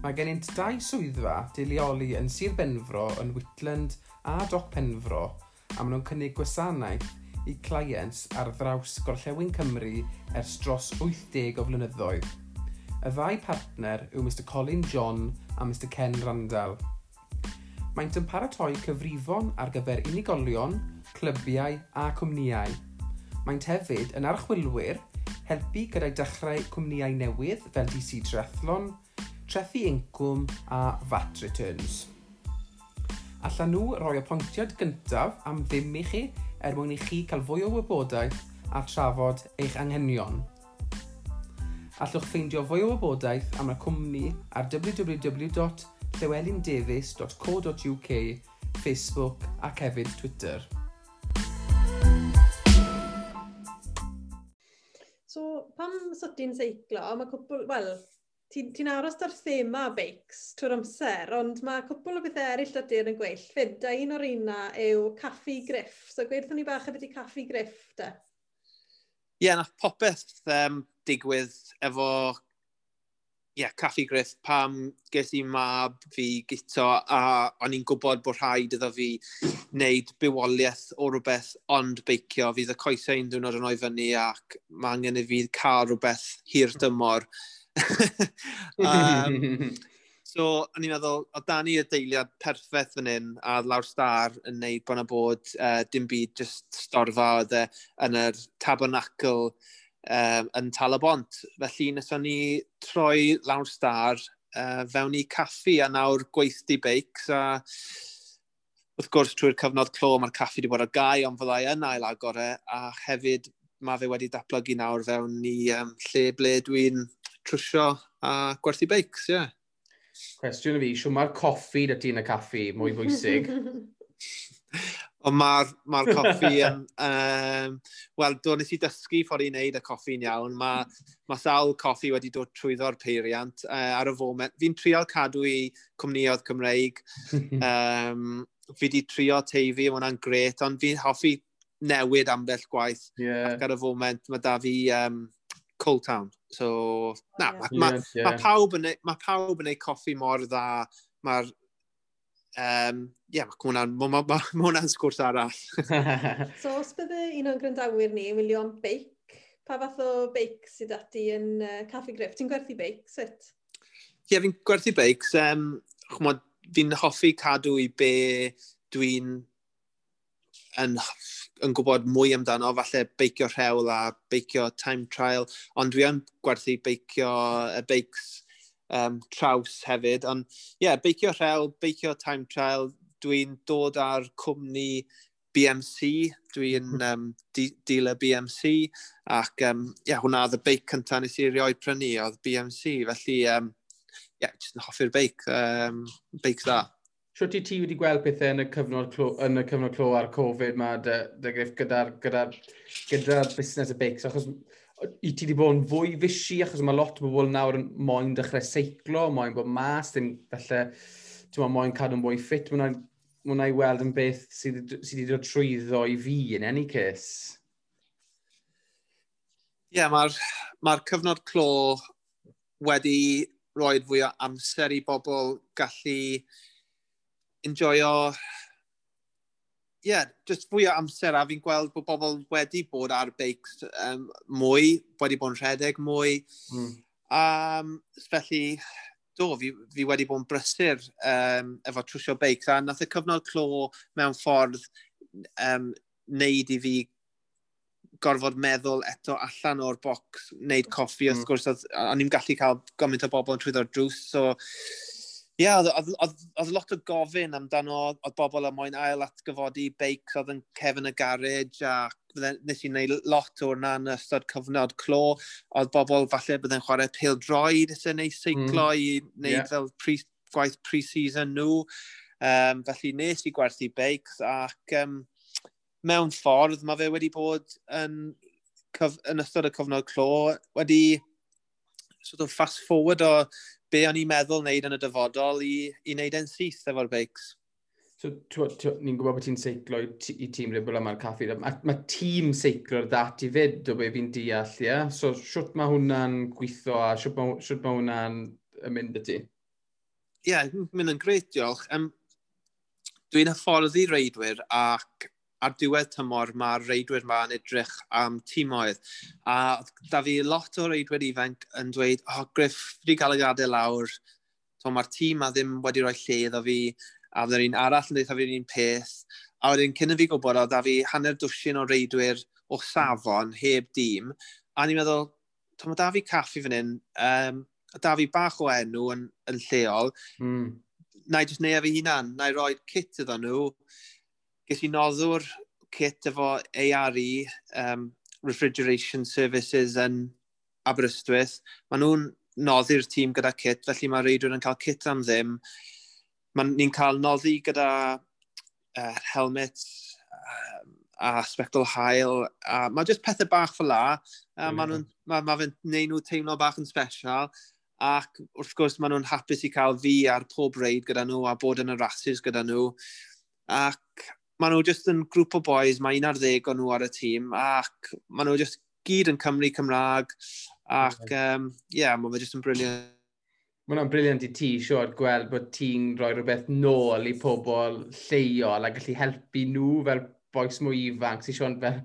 Mae gennyt dau swyddfa dilioli yn Sir Benfro yn Whitland a Doc Penfro a maen nhw'n cynnig gwasanaeth i clients ar ddraws gorllewin Cymru ers dros 80 o flynyddoedd. Y ddau partner yw Mr Colin John a Mr Ken Randall. Maent yn paratoi cyfrifon ar gyfer unigolion, clybiau a cwmnïau – maent hefyd yn archwilwyr helpu gyda'i dechrau cwmnïau newydd fel DC Triathlon, trethu incwm a VAT returns. Allan nhw roi y gyntaf am ddim i chi er mwyn i chi cael fwy o wybodaeth a trafod eich anghenion. Allwch ffeindio fwy o wybodaeth am y cwmni ar www.llywelyndavies.co.uk, Facebook ac hefyd Twitter. pam sot ti'n seiclo, mae cwpl, wel, ti'n ti, aros ar thema beics trwy'r amser, ond mae cwpl o bethau eraill o yn gwell. Fyd, a un o'r una yw caffi griff. So gweithio ni bach efo ti caffi griff, da? Ie, yeah, na popeth um, digwydd efo yeah, Caffi Griff, pam ges i mab fi gito a o'n i'n gwybod bod rhaid iddo fi wneud bywoliaeth o rhywbeth ond beicio. Fydd y coesau un diwrnod yn o'i fyny ac mae angen i fi cael rhywbeth hir dymor. um, so, o'n i'n meddwl, o Dani y deiliad perffaith fan hyn a lawr star yn neud bod na bod uh, dim byd just storfa oedd e yn yr tabernacle um, yn Talabont. Felly wnaethon ni troi lawr star uh, fewn i caffi a nawr gweithdi beics a wrth gwrs trwy'r cyfnod clo mae'r caffi wedi bod ar gau ond fyddai yn ail agor e a hefyd mae fe wedi datblygu nawr fewn i um, lle ble dwi'n trwsio a gwerthu beics, ie. Yeah. Cwestiwn i fi, siw mae'r coffi dy ti yn y caffi mwy bwysig? Ond mae'r ma, coffi, yn... um, wel, do nes i dysgu ffordd i wneud y coffi'n iawn. Mae ma sawl coffi wedi dod trwyddo'r peiriant uh, ar y foment. Fi'n trial cadw i cwmnioedd Cymreig. um, fi wedi trio teifi, mae hwnna'n gret, ond fi'n hoffi newid ambell gwaith. Yeah. Ac ar y foment, mae da fi um, Cold Town. So, na, mae ma, yeah, ma, yeah. ma pawb yn gwneud coffi mor dda. Mae'r um, ie, yeah, mae hwnna'n ma, ma, ma, ma sgwrs arall. so, os bydde un o'n grandawyr ni yn wylio am beic, pa fath o beic sydd ati yn uh, Caffi Griff? Ti'n gwerthu beic, sut? Ie, yeah, fi'n gwerthu beics. Um, chmod, fi'n hoffi cadw i be dwi'n yn, yn gwybod mwy amdano, falle beicio rhewl a beicio time trial, ond dwi yn gwerthu beicio y beics um, traws hefyd. Ond ie, yeah, beicio rhel, beicio time trial, dwi'n dod ar cwmni BMC, dwi'n um, dealer BMC, ac um, yeah, hwnna oedd y beic cyntaf nes i rioed prynu, oedd BMC, felly um, yeah, jyst yn hoffi'r beic, um, beic dda. Sio ti ti wedi gweld pethau yn y cyfnod clo, yn y cyfnod clo a'r Covid ma, dy, dy gyda'r gyda, gyda busnes y beics? Achos i ti wedi bod yn fwy fysi, achos mae lot o bobl nawr yn moyn dechrau seiclo, moyn bod mas, ddim felly ti'n moyn cadw'n fwy ffit, mae'n mwna i weld yn beth sydd wedi dod trwyddo i fi yn any case. Ie, yeah, mae'r ma cyfnod clo wedi roed fwy o amser i bobl gallu enjoio yeah, just fwy o amser a fi'n gweld bod bobl wedi bod ar beics um, mwy, wedi bod yn rhedeg mwy. Mm. Um, felly, do, fi, fi wedi bod yn brysur um, efo trwsio beics a nath y cyfnod clo mewn ffordd um, neud i fi gorfod meddwl eto allan o'r bocs, wneud coffi, mm. wrth hmm. gwrs, o'n i'n gallu cael gymaint o bobl yn trwyddo'r drws, so yeah, oedd lot o gofyn amdano oedd bobl yn moyn ail atgyfodi beics oedd yn cefn y garage a nes i wneud lot o'r na yn ystod cyfnod clo. Oedd bobl falle byddai'n chwarae pil droed eisiau neu seiclo mm. i wneud yeah. fel pre, gwaith pre-season nhw. Um, felly nes i gwerthu beics ac um, mewn ffordd mae fe wedi bod yn, cyf, yn ystod y cyfnod clo wedi sort of fast forward o be o'n i'n meddwl wneud yn y dyfodol i, i wneud yn syth efo'r beics. So, ni'n gwybod bod ti'n seiclo i, i tîm Ribble yma'r caffi. Mae ma tîm seiclo'r dat i fyd o be fi'n deall, ie? Yeah? So, siwt mae hwnna'n gweithio a siwt mae, siwt hwnna'n mynd y ti? Ie, yeah, mynd yn greit, diolch. Um, dwi'n hyfforddi reidwyr ac ar diwedd tymor mae'r reidwyr ma yn edrych am tîmoedd. A da fi lot o reidwyr ifanc yn dweud, o, oh, Griff, wedi cael ei gadael lawr, mae'r tîm a ddim wedi rhoi lle iddo fi, a fydda'r un arall yn dweud fi'n un peth. A wedyn cyn i fi gwybod o, da fi hanner dwsin o reidwyr o safon heb dîm, a ni'n meddwl, to mae da fi caffi fan hyn, um, da fi bach o enw yn, yn lleol, mm. na i jyst neu fi hunan, na i roi kit iddo nhw, ges i noddwr kit efo ARE, um, Refrigeration Services yn Aberystwyth. Maen nhw'n noddi'r tîm gyda kit, felly mae reidwyr yn cael kit am ddim. Ni'n cael noddi gyda uh, helmets um, a spectol hael. A mae jyst pethau bach fel la. Uh, mm. Mae ma, ma fe'n neud nhw teimlo bach yn special. Ac wrth gwrs maen nhw'n hapus i cael fi ar pob reid gyda nhw a bod yn y rhasys gyda nhw. Ac maen nhw just yn grŵp o boys, mae un ar ddeg o nhw ar y tîm, ac maen nhw just gyd yn Cymru Cymraeg, ac ie, um, yeah, mae fe just yn briliant. Mae hwnna'n briliant i ti, Siwr, gweld bod ti'n rhoi rhywbeth nôl i pobl lleol a gallu helpu nhw fel boes mwy ifanc, sy'n Siwr fel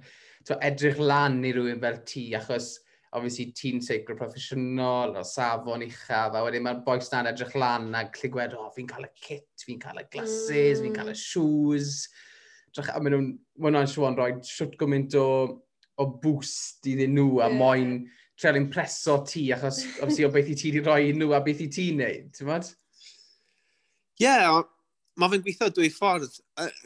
to, edrych lan i rhywun fel ti, achos obviously ti'n seicro proffesiynol o safon uchaf, a wedyn mae'r boes na'n edrych lan a gallu gweld, o, oh, fi'n cael y kit, fi'n cael y glasses, mm. fi'n cael y mm. shoes, drach, a maen nhw'n, maen nhw'n siwan rhoi siwt gymaint o, o boost iddyn nhw a yeah. moyn trelyn preso ti, achos obviously o beth i ti wedi rhoi nhw a beth i ti'n neud, ti'n fod? Ie, yeah, mae fe'n gweithio dwy ffordd.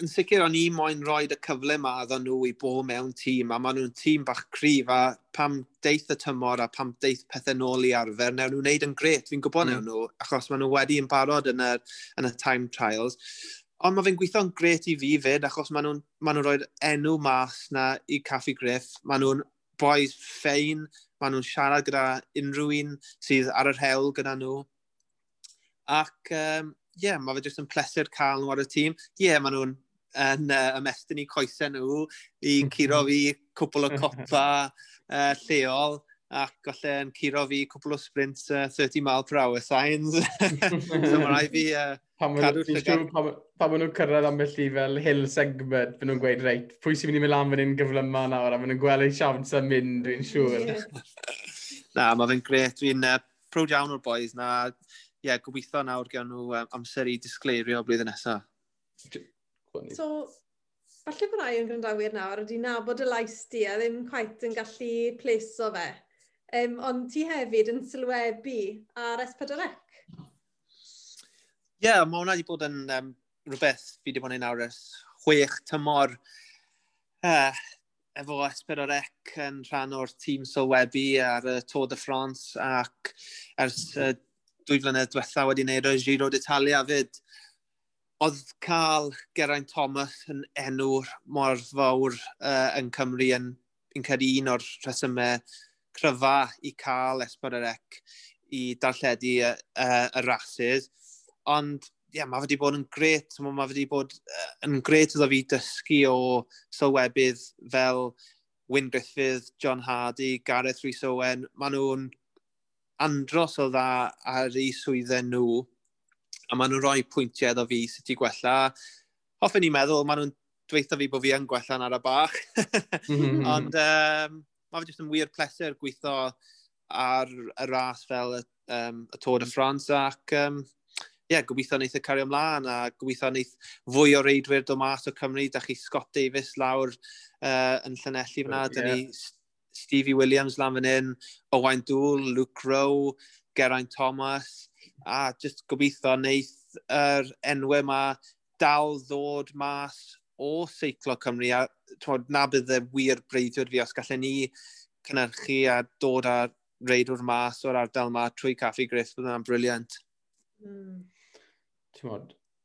Yn sicr o'n i moyn rhoi y cyfle yma iddyn nhw i bo mewn tîm, a maen nhw'n tîm bach cryf, a pam deith y tymor a pam deith pethau nôl i arfer, newn nhw'n neud yn gret, fi'n gwybod mm. nhw, achos maen nhw wedi yn barod yn y, yn y time trials. Ond mae fe'n gweithio'n gret i fi fyd, achos maen nhw'n ma nhw rhoi enw mas na i Caffi Griff. Maen nhw'n boys ffein, maen nhw'n siarad gyda unrhyw un sydd ar yr hewl gyda nhw. Ac, um, yeah, mae fe jyst yn pleser cael nhw ar y tîm. Ie, yeah, maen nhw'n yn uh, ymestyn i coesau nhw i curo fi cwpl o copa uh, lleol ac falle yn curo fi cwpl o sprints uh, 30 mile per hour signs. so mae'n rhaid fi... Uh, cadw llygad. Pa maen nhw'n cyrraedd ambell i fel hill segment, maen nhw'n gweud, reit, pwy sy'n mynd i mynd lan fan hyn gyflyma nawr, a maen nhw'n gweld ei siawns yn mynd, dwi'n siŵr. na, mae fe'n gret. Dwi'n uh, prowd iawn o'r boys na. Ie, yeah, gobeithio nawr gael nhw um, amser i disgleirio blwyddyn nesaf. So, falle bod rai yn gwrandawyr nawr wedi nabod y lais di a ddim quite yn gallu pleso fe um, ond ti hefyd yn sylwebu ar S4C. Ie, yeah, mae hwnna wedi bod yn um, rhywbeth fi wedi bod yn awr ers chwech tymor uh, efo S4C yn rhan o'r tîm sylwebu ar y Tour de France ac ers uh, dwy flynedd diwetha wedi gwneud y Giro d'Italia fyd. Oedd cael Geraint Thomas yn enw mor fawr uh, yn Cymru yn, yn cael un o'r rhesymau cryfa i cael Esbyrarec i darlledu y, y, y rhasys. Ond yeah, mae wedi bod yn gret, mae wedi bod yn gret iddo fi dysgu o sylwebydd fel Wyn Griffith, John Hardy, Gareth Rhys Owen, maen nhw'n andros o dda ar ei swyddau nhw, a maen nhw'n rhoi pwyntiau iddo fi sut i gwella. Hoffwn i'n meddwl, maen nhw'n dweithio fi bod fi yn gwella'n ar y bach, mm -hmm. ond um, mae fe jyst yn wir pleser gweithio ar y ras fel y, um, y Tôr de France ac um, yeah, gobeithio wneud y e cario ymlaen a gobeithio wneud fwy o reidwyr do mas o Cymru. Da chi Scott Davis lawr uh, yn Llanelli fyna. Yeah. Da ni Stevie Williams lan fan hyn, Owain Dŵl, Luke Rowe, Geraint Thomas. A just gobeithio wneud yr er enwau yma dal ddod mas o seiclo Cymru a twod, na bydd y e wir breiddiwr fi os gallen ni cynnyrchu a dod â reidwr mas o'r ardal yma trwy Caffi Griff, bydd yna'n briliant. Mm.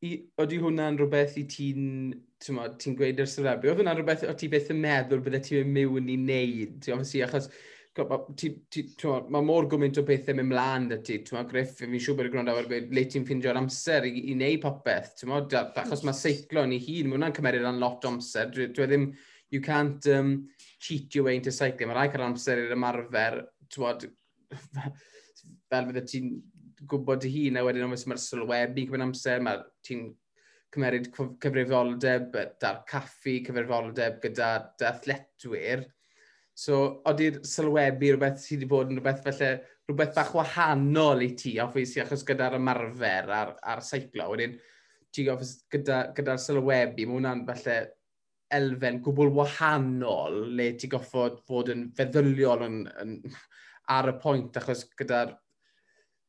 Oeddi hwnna'n rhywbeth i ti'n ti'n gweud yr syrebu, oedd hwnna'n rhywbeth o ti beth yn meddwl bydde ti'n mynd mewn i wneud, ti'n ofysi, achos mae mor gwmynt o bethau mynd mlaen dy ti. Ti'n Griff, fi'n siŵr bod y gwrando ar gweud, le ti'n ffindio'r amser i, i wneud popeth. Ma, achos mae seiclo yn ei hun, mae hwnna'n cymeriad yn lot o amser. Dwi, dwi ddim, you can't um, cheat your way into cycling. Mae rai cael amser i'r ymarfer, bod, fel fydde ti'n gwybod dy hun, a wedyn oes mae'r sylwebu yn amser, mae ti'n cymeryd cyfrifoldeb, da'r caffi, cyfrifoldeb gyda athletwyr, So, oeddi'r sylwebu rhywbeth sydd wedi bod yn rhywbeth felly, rhywbeth bach wahanol i ti, obviously, achos gyda'r ymarfer a'r, ar seiclo. Wedyn, ti gyda'r gyda, sylwebu, mae hwnna'n felly elfen gwbl wahanol le ti goffod fod yn feddyliol yn, yn, ar y pwynt, achos gyda'r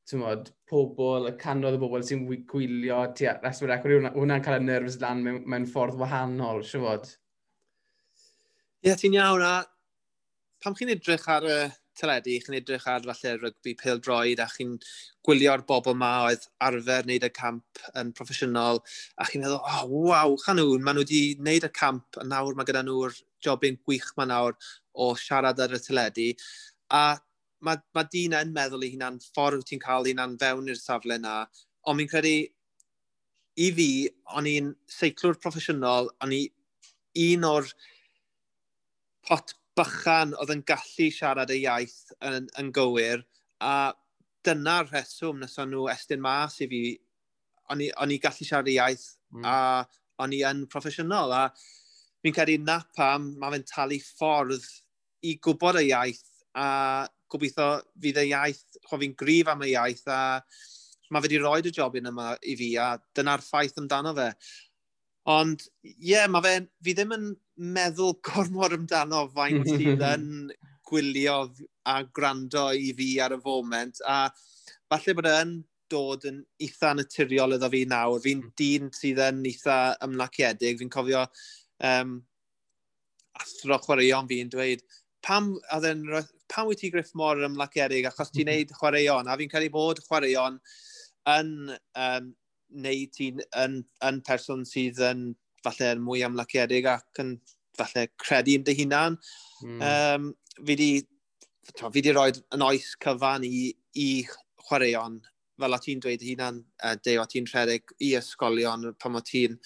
tymod, pobl, y canodd o bobl sy'n gwylio, ti ar reswyr ac hwnna'n cael y nerfs lan mewn, mewn ffordd wahanol, siw fod? Ie, yeah, ti'n iawn, a pam chi'n edrych ar y teledu, chi'n edrych ar falle rygbi pil droed a chi'n gwylio'r bobl ma oedd arfer wneud y camp yn proffesiynol a chi'n meddwl, oh, waw, chanwn, maen nhw wedi wneud y camp a nawr mae gyda nhw'r jobyn gwych ma nawr o siarad ar y teledu. A mae, ma dyn yn meddwl i hunan ffordd ti'n cael hunan fewn i'r safle na ond mi'n credu i fi, o'n i'n seiclwr proffesiynol, o'n i un o'r pot bychan oedd yn gallu siarad y iaith yn, yn gywir, a dyna'r rheswm nes o'n nhw estyn mas i fi. O'n i, on i gallu siarad y iaith, mm. a o'n i yn proffesiynol, a fi'n credu na pam mae fe'n talu ffordd i gwybod y iaith, a gobeithio fydd y iaith, cho fi'n grif am y iaith, a mae fe wedi rhoi y job yn yma i fi, a dyna'r ffaith amdano fe. Ond ie, yeah, mae fe, fi ddim yn meddwl gormod amdano faint sydd yn gwylio a gwrando i fi ar y foment. A falle bod yn dod yn eitha naturiol iddo fi nawr. Fi'n hmm. dyn sydd yn eitha ymlaciedig. Fi'n cofio um, athro chwaraeon fi'n dweud, pam, adden, pam wyt ti griff mor ymlaciedig achos ti'n hmm. neud chwaraeon? A fi'n cael ei bod chwaraeon yn um, neu ti'n yn, yn person sydd yn falle yn mwy amlyciedig ac yn falle credu yn dy hunan. Mm. Um, fi di, to, fi di roi yn oes cyfan i, i chwaraeon fel o ti'n dweud hunan, uh, deo o ti'n rhedeg i ysgolion pan o ti'n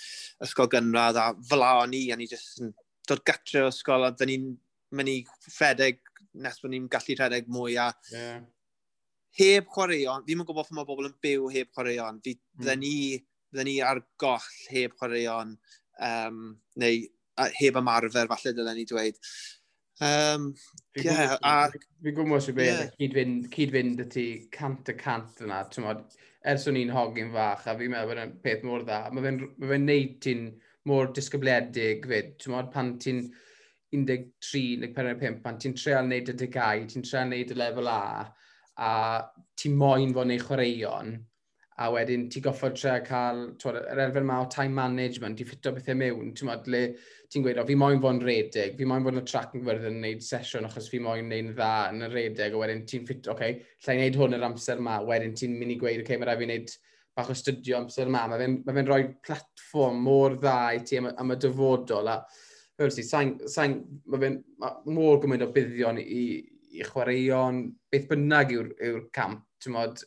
ysgol gynradd a fel o ni, a ni jyst yn dod gatre o ysgol a dyn ni'n mynd i rhedeg nes bod ni'n gallu rhedeg mwy a yeah heb chwaraeon, fi'n yn gwybod pan mae bobl yn byw heb chwaraeon, fi, mm. Bydden ni, bydden ni ar goll heb chwaraeon, um, neu a, heb ymarfer falle dylen ni dweud. Um, fi'n yeah, fi gwybod sy'n beth, cyd-fynd cyd y ti cant y cant yna, tymod, ers o'n i'n hogyn fach, a fi'n meddwl bod yn peth mor dda, mae fe'n fe neud ti'n mor disgybledig fyd, tymod, pan ti'n 13, 45, pan ti'n treol wneud y degau, ti'n treol wneud y lefel A, a ti moyn fod neu chwaraeon, a wedyn ti goffod tre cael twod, yr elfen ma o time management, ti ffito bethau mewn, ti'n modd le ti'n gweud, o fi moyn fod yn redeg, fi moyn fod yn y track yn gwerth yn gwneud sesiwn achos fi moyn neu'n dda yn y redeg, a wedyn ti'n ffit, oce, okay, lle i wneud hwn yr amser ma, wedyn ti'n mynd i gweud, oce, okay, mae rai fi wneud bach o studio amser ma, mae fe'n ma fe rhoi platform mor dda i ti am, am y dyfodol, a fel si, sain, sain, mae fe'n ma mor gymaint o buddion i, i chwaraeon, beth bynnag yw'r yw, camp, ti'n modd,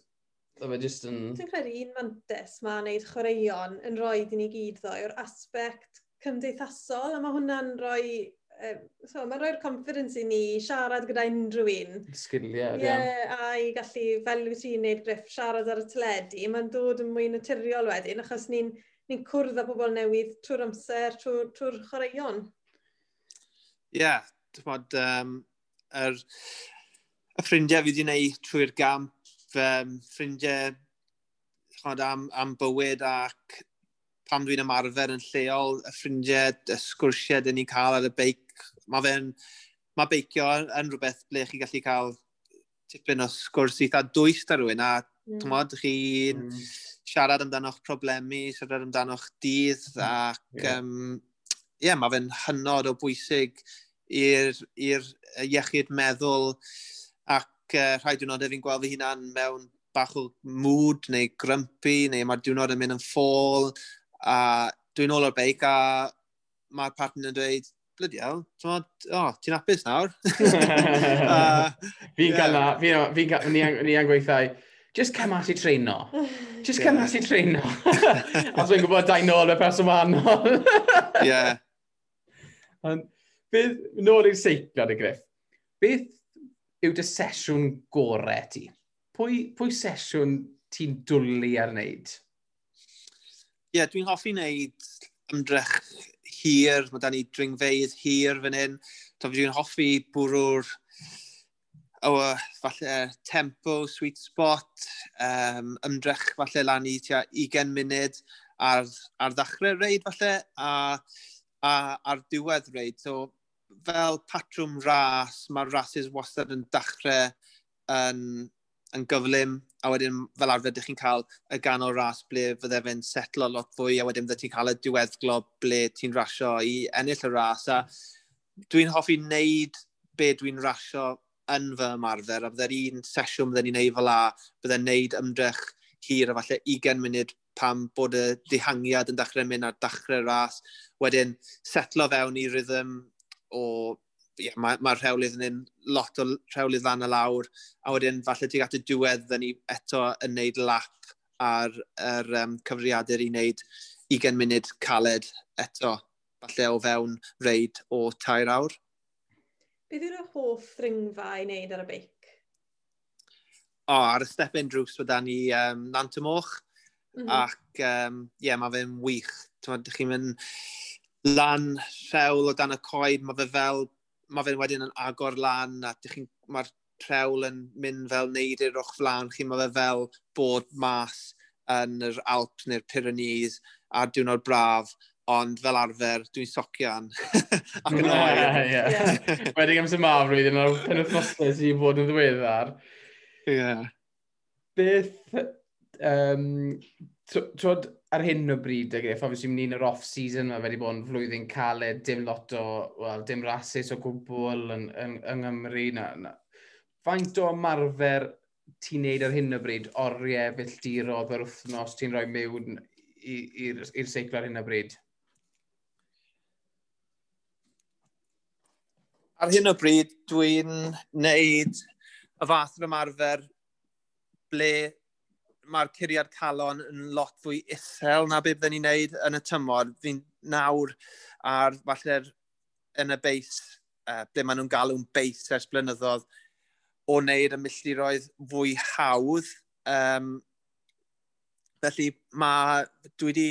fe jyst yn... Dwi'n credu un mantis mae'n wneud chwaraeon yn rhoi i ni gyd ddo yw'r aspect cymdeithasol, a mae hwnna'n rhoi... Uh, so, mae'n rhoi'r confidence i ni siarad gyda unrhyw un. Sgiliau, ie. yeah. A i gallu, fel wyt ti'n neud griff, siarad ar y teledu, mae'n dod yn mwy naturiol wedyn, achos ni'n ni, cwrdd â bobl newydd trwy'r amser, trwy'r trwy chwaraeon. Ie, yeah, dwi'n bod... um, er, y ffrindiau fi wedi gwneud trwy'r gamp, um, ffrindiau chod, am, am bywyd ac pam dwi'n ymarfer yn lleol, y ffrindiau, y sgwrsiau dyn ni'n cael ar y beic. Mae fe'n, mae beicio yn rhywbeth ble chi gallu cael tipyn o sgwrs eitha dwys da rhywun, a mm. tymod, chi'n mm. siarad amdano'ch problemi, siarad amdano'ch dydd, mm. ac yeah. um, yeah, mae fe'n hynod o bwysig i'r iechyd meddwl ac uh, rhai diwrnodau fi'n gweld fy hunan mewn bach o mood neu grumpy neu mae'r diwrnod yn mynd yn ffôl a dwi'n ôl o'r beic a mae'r partner yn dweud blydi hell, ti'n oh, ti'n apus nawr? fi'n cael na, fi'n cael, ni, ni gweithau, just come at i treino. Just come at i treino. a dwi'n gwybod dain nôl y person wahanol. Ie. Beth, nôl i'r seiclad y griff. Beth yw dy sesiwn gorau ti? Pwy, pwy sesiwn ti'n dwlu ar wneud? Ie, yeah, dwi'n hoffi wneud ymdrech hir, mae da ni dringfeidd hir fan hyn. Dwi'n hoffi bwrw'r o, falle tempo, sweet spot, um, ymdrech falle lan i tua 20 munud ar, ar ddechrau reid falle a, a ar diwedd reid. So fel patrwm ras, mae'r rases wastad yn dachrau yn, yn gyflym, a wedyn fel arfer ydych chi'n cael y ganol ras ble fydde fe'n setlo lot fwy, a wedyn fydde ti'n cael y diweddglo ble ti'n rasio i ennill y ras, a dwi'n hoffi wneud be dwi'n rasio yn fy ymarfer, a fydde'r un sesiwn bydde'n ni'n neud fel a, bydde'n neud ymdrech hir a falle 20 munud pam bod y dihangiad yn dechrau mynd ar dechrau ras, wedyn setlo fewn i rhythm o yeah, mae'r ma, rhewlydd yn un lot o rhewlydd lan y lawr, a wedyn falle ti gat y diwedd dda ni eto yn neud lap ar yr um, cyfriadur i wneud 20 munud caled eto, falle o fewn reid o tair awr. Beth yw'r hoff ddringfa i wneud ar y beic? O, ar y step-in drws fydda ni um, Nant y Moch, mm -hmm. ac um, yeah, mae fe'n wych. Ti'n chi'n mynd lan rhewl o dan y coed, mae fe fel, mae fe'n wedyn yn agor lan a mae'r trewl yn mynd fel neud i'r o'ch flan chi, mae fe fel bod mas yn yr Alps neu'r Pyrenees ar diwrnod braf, ond fel arfer, dwi'n socian. Ac yn oer. Yeah, yeah. Wedi gymys y maf rwy'n o'r penwthnosau sy'n bod yn ddiweddar. Ie. Yeah. Beth... Um, Twod, ar hyn o bryd, ag eich, obviously, mynd i'n yr off-season, mae wedi bod yn flwyddyn caled, dim lot o, wel, dim rasis o gwbl yn, yn, yng Nghymru. Na, na. Faint o ymarfer ti'n neud ar hyn o bryd, oriau, filltirodd, yr wythnos, ti'n rhoi mewn i'r seiclo ar hyn o bryd? Ar hyn o bryd, dwi'n neud y fath yn ymarfer ble mae'r curiad calon yn lot fwy isel na beth ni'n neud yn y tymor. Fi'n nawr ar falle'r yn y beis, uh, ble maen nhw'n galw'n beis ers blynyddoedd, o wneud y milltiroedd fwy hawdd. Um, felly mae, dwi wedi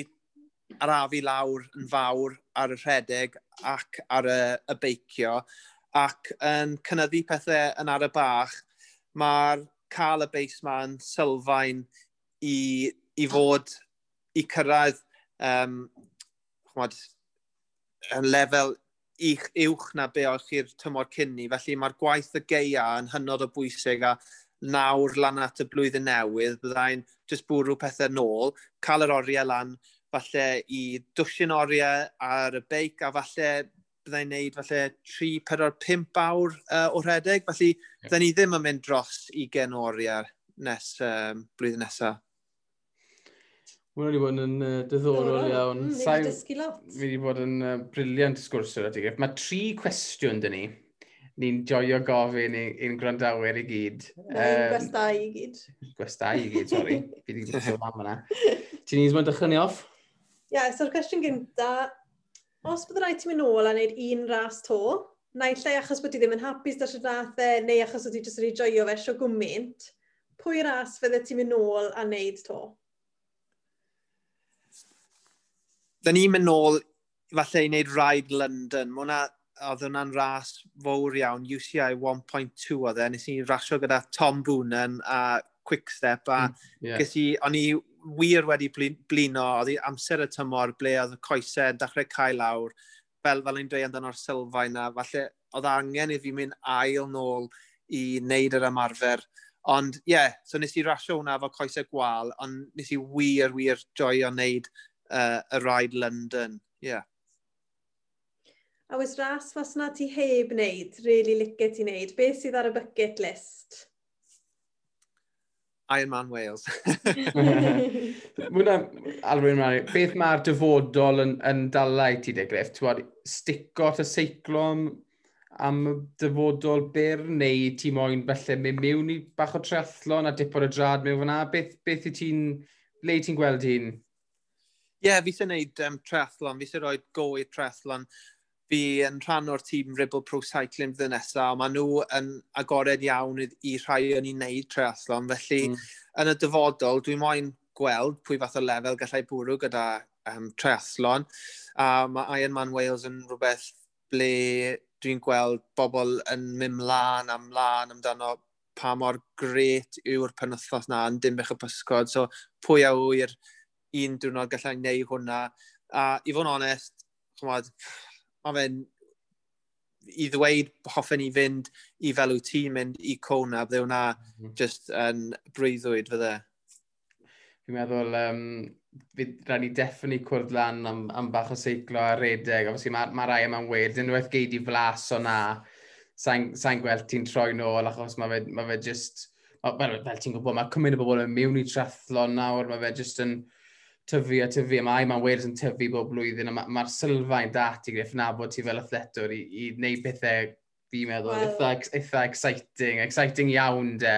arafu lawr yn fawr ar y rhedeg ac ar y, y beicio ac yn cynnyddu pethau yn ar y bach, mae'r cael y beis ma'n sylfaen i, i fod, i cyrraedd um, chwad, yn lefel uch, uwch na be o'ch chi'r tymor cynni. Felly mae'r gwaith y geia yn hynod o bwysig a nawr lan at y blwyddyn newydd, byddai'n just bwrw pethau nôl, cael yr oriau lan, falle i dwsyn oriau ar y beic a falle byddai'n neud falle 3, 4, 5 awr uh, o rhedeg, Felly, yeah. byddai'n ni ddim yn mynd dros 20 oriau nes um, blwyddyn nesaf. Mae wedi bod yn uh, diddorol iawn. Mm, Sai... dysgu lot. Fi wedi bod yn uh, briliant sgwrs o'r adigaf. Mae tri cwestiwn dyn ni. Ni'n joio gofyn i'n gwrandawyr i gyd. Mae'n um, gwestai i gyd. Gwestai i gyd, sori. fi wedi gwestiwn am yna. Ti'n ni'n dechrau ni off? Ie, yeah, so'r cwestiwn gynta. Os bydd rhaid ti'n mynd nôl a wneud un ras to, naill lle achos bod ti ddim yn hapus dros y rathau, e, neu achos bod ti jyst wedi joio fe sio gwmynt, pwy ras fydde ti'n mynd nôl a wneud to? Da ni'n mynd nôl, falle i wneud Ride London. Mae hwnna, oedd hwnna'n ras fawr iawn, UCI 1.2 oedd e. Nes i rasio gyda Tom Boonen a Quickstep a mm, yeah. i, o'n i wir wedi blino, oedd amser y tymor ble oedd y coesau dechrau cael lawr, fel fel i'n dweud amdano'r sylfaen na, falle oedd angen i fi mynd ail nôl i wneud yr ymarfer. Ond ie, yeah, so nes i rasio hwnna fo coesau gwal, ond nes i wir, wir joio wneud uh, y rhaid London. Yeah. A oes ras fas na ti heb wneud, really licet ti wneud, beth sydd ar y bucket list? Iron Man Wales. Mwna, Alwyn Mari, beth mae'r dyfodol yn, yn dalau ti de Griff? Ti'n stico at y seiclom am y dyfodol byr, neu ti moyn felly mynd mewn i bach o triathlon a dipod y drad mewn fyna? Beth, beth i ti'n, le ti'n gweld hi'n? Ie, yeah, fi sy'n neud um, triathlon, fi sy'n rhoi go i triathlon. Fi yn rhan o'r tîm Ribble Pro Cycling fydd nesaf, maen nhw yn agored iawn i, rhai o'n i wneud triathlon, felly mm. yn y dyfodol dwi'n moyn gweld pwy fath o lefel gallai bwrw gyda um, triathlon. A mae Ironman Wales yn rhywbeth ble dwi'n gweld bobl yn mynd mlaen am mlaen amdano pa mor gret yw'r penwthnos na yn dim dimbych y pysgod. So pwy a wyr un diwrnod gallai wneud hwnna. A i fod yn onest, chymod, mae fe'n i ddweud hoffen i fynd i fel wyt ti'n mynd i Cona, bydde hwnna mm -hmm. just yn um, brwyddwyd fydde. Fi'n meddwl, um, fydd rhaid ni deffen i cwrdd lan am, am bach o seiclo a redeg. Obviously, mae ma rai yma'n weird. Yn wedi geid i flas o na, sa'n sa gweld ti'n troi nôl, achos mae fe, ma fe just... Ma, fel, fel ti'n gwybod, mae cymryd o bobl yn mewn i trathlon nawr, mae fe just yn tyfu a tyfu, a mae Iman Wales yn tyfu bob blwyddyn, a mae'r ma, ma sylfaen dati gyda'i nabod ti fel athletwr i, i wneud pethau fi'n meddwl, well. eitha, eitha exciting, exciting iawn de.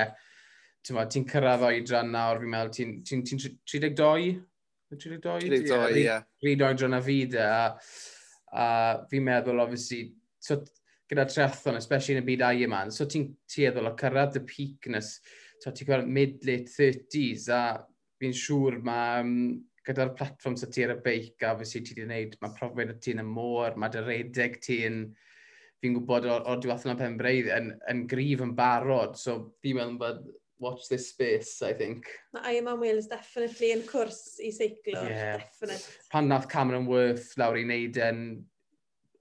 Ti'n ti cyrraedd oedran nawr, fi'n meddwl, ti'n ti, ti, ti 32? 32? 32, ie. Yeah. Ryd oedran a fi de, a, a fi'n meddwl, obviously, so, gyda triathlon, especially yn y byd Ironman, so ti'n tueddol o cyrraedd y peak nes, so ti'n gweld mid-late 30s, a fi'n siŵr mae um, mm, gyda'r platform sy'n ti ar y beic a fysi ti wedi gwneud, mae profiad y ti yn y môr, mae dy redeg ti'n, fi'n gwybod o'r, or diwethaf yn penbreidd yn, yn grif yn barod, so fi'n meddwl bod watch this space, I think. Mae Iron Man Wales definitely yn cwrs i seiclo, yeah. definite. Pan nath Cameron Worth lawr i wneud yn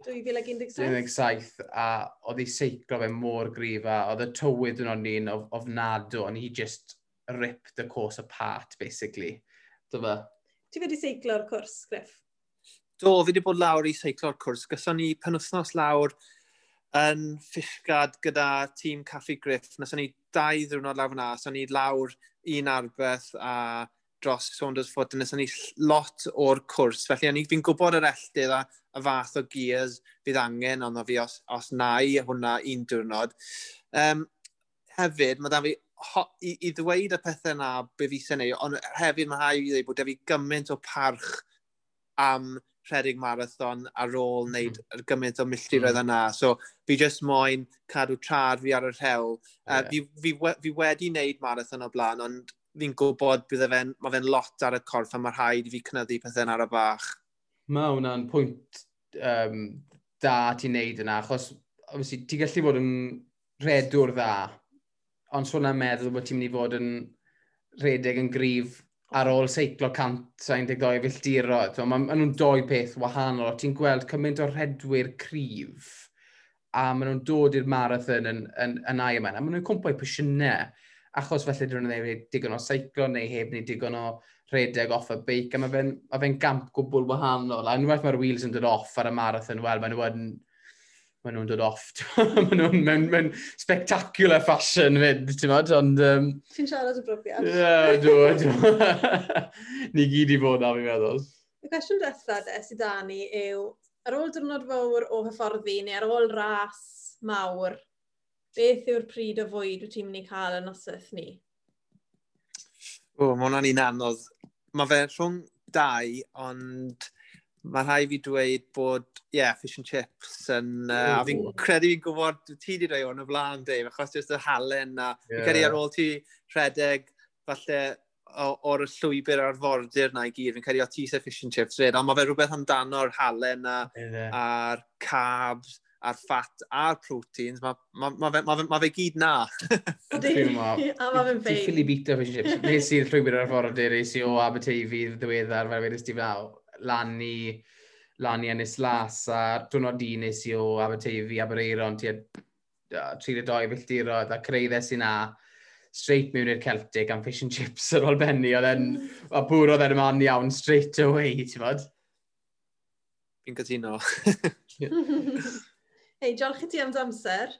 2017. 2017 a oedd ei seiclo fe mor grif a oedd y tywyd yn o'n ni'n ofnadw, ond he just ripped the course apart, basically. Dyfa. Ti wedi seiclo'r cwrs, Griff? Do, fi wedi bod lawr i seiclo'r cwrs. Gyson ni penwthnos lawr yn ffisgad gyda tîm Caffi Griff. Nason ni dau ddiwrnod lawr fyna. Nason ni lawr un arbeth a dros Saunders Foot. Nason ni lot o'r cwrs. Felly, fi'n gwybod yr elldydd a y fath o gears fydd angen ond fi os, os na i hwnna un diwrnod. Um, hefyd, mae da fi i, i ddweud y pethau na be fi sy'n ei, ond hefyd mae rhaid i ddweud bod da fi gymaint o parch am rhedeg marathon ar ôl mm-hmm. wneud mm. gymaint o milltiroedd mm-hmm. mm. yna. So fi just moyn cadw trad fi ar y rhewl. Yeah. Uh, fi, fi, fi wedi wneud marathon o blaen, ond fi'n gwybod bydd e fe'n, mae fe'n lot ar y corff a mae rhaid i fi cynyddu pethau ar y bach. Mae hwnna'n pwynt um, da ti'n neud yna, achos obviously, ti'n gallu bod yn redwr dda, ond sôn am meddwl bod ti'n mynd i fod yn redeg yn grif ar ôl seiclo 192 filltiro. Mae ma, nhw'n doi peth wahanol. Ti'n gweld cymaint o redwyr cryf a maen nhw'n dod i'r marathon yn, yn, yn Ironman. A maen nhw'n cwmpo i pwysiynau achos felly dyn nhw'n ei digon o seiclo neu heb neu digon o redeg off y beic. A mae fe'n ma fe gamp gwbl wahanol. A unwaith mae'r wheels yn dod off ar y marathon, wel, maen nhw yn maen nhw'n dod off. maen nhw'n mewn, mewn spectacular fashion fyd, ti'n fawr, ond... Um, ti'n siarad y brofiad. Ie, dwi. dwi. Ni gyd i fod na, fi'n meddwl. Y cwestiwn diwethaf de, sydd da ni yw, ar ôl dyrnod fawr o hyfforddi neu ar ôl ras mawr, beth yw'r pryd o fwyd wyt ti'n mynd i cael yn noseth ni? O, mae hwnna'n un anodd. Mae fe rhwng dau, ond mae rhai fi dweud bod, ie, yeah, fish and chips yn... Uh, a fi'n credu fi'n gwybod, ti di rei o'n y flaen, Dave, achos jyst y halen na. Yeah. Fi'n credu ar ôl ti rhedeg, falle, o'r llwybr a'r fordir na i gyd, fi'n credu o ti se fish and chips red. ond mae fe rhywbeth amdano'r halen na, yeah. a'r carbs, a'r fat a'r proteins, mae ma, ma, ma, ma, ma fe gyd na. a mae fe'n fein. Ti'n ffili bita fish and chips. Nes i'r llwybr ar ffordd o dyr, eisi o Aberteifi ddiweddar, fel fe nes ti fel lan i, lan i Ennis Las a dwrnod di nes i o Aberteifi, Abereiron, ti a 32 filltirodd a creiddau sy'n na straight mewn i'r Celtic am fish and chips ar ôl benni, oedd e'n, a bwr oedd e'n man iawn straight away, ti'n fod? Fi'n cytuno. Hei, diolch i ti am amser.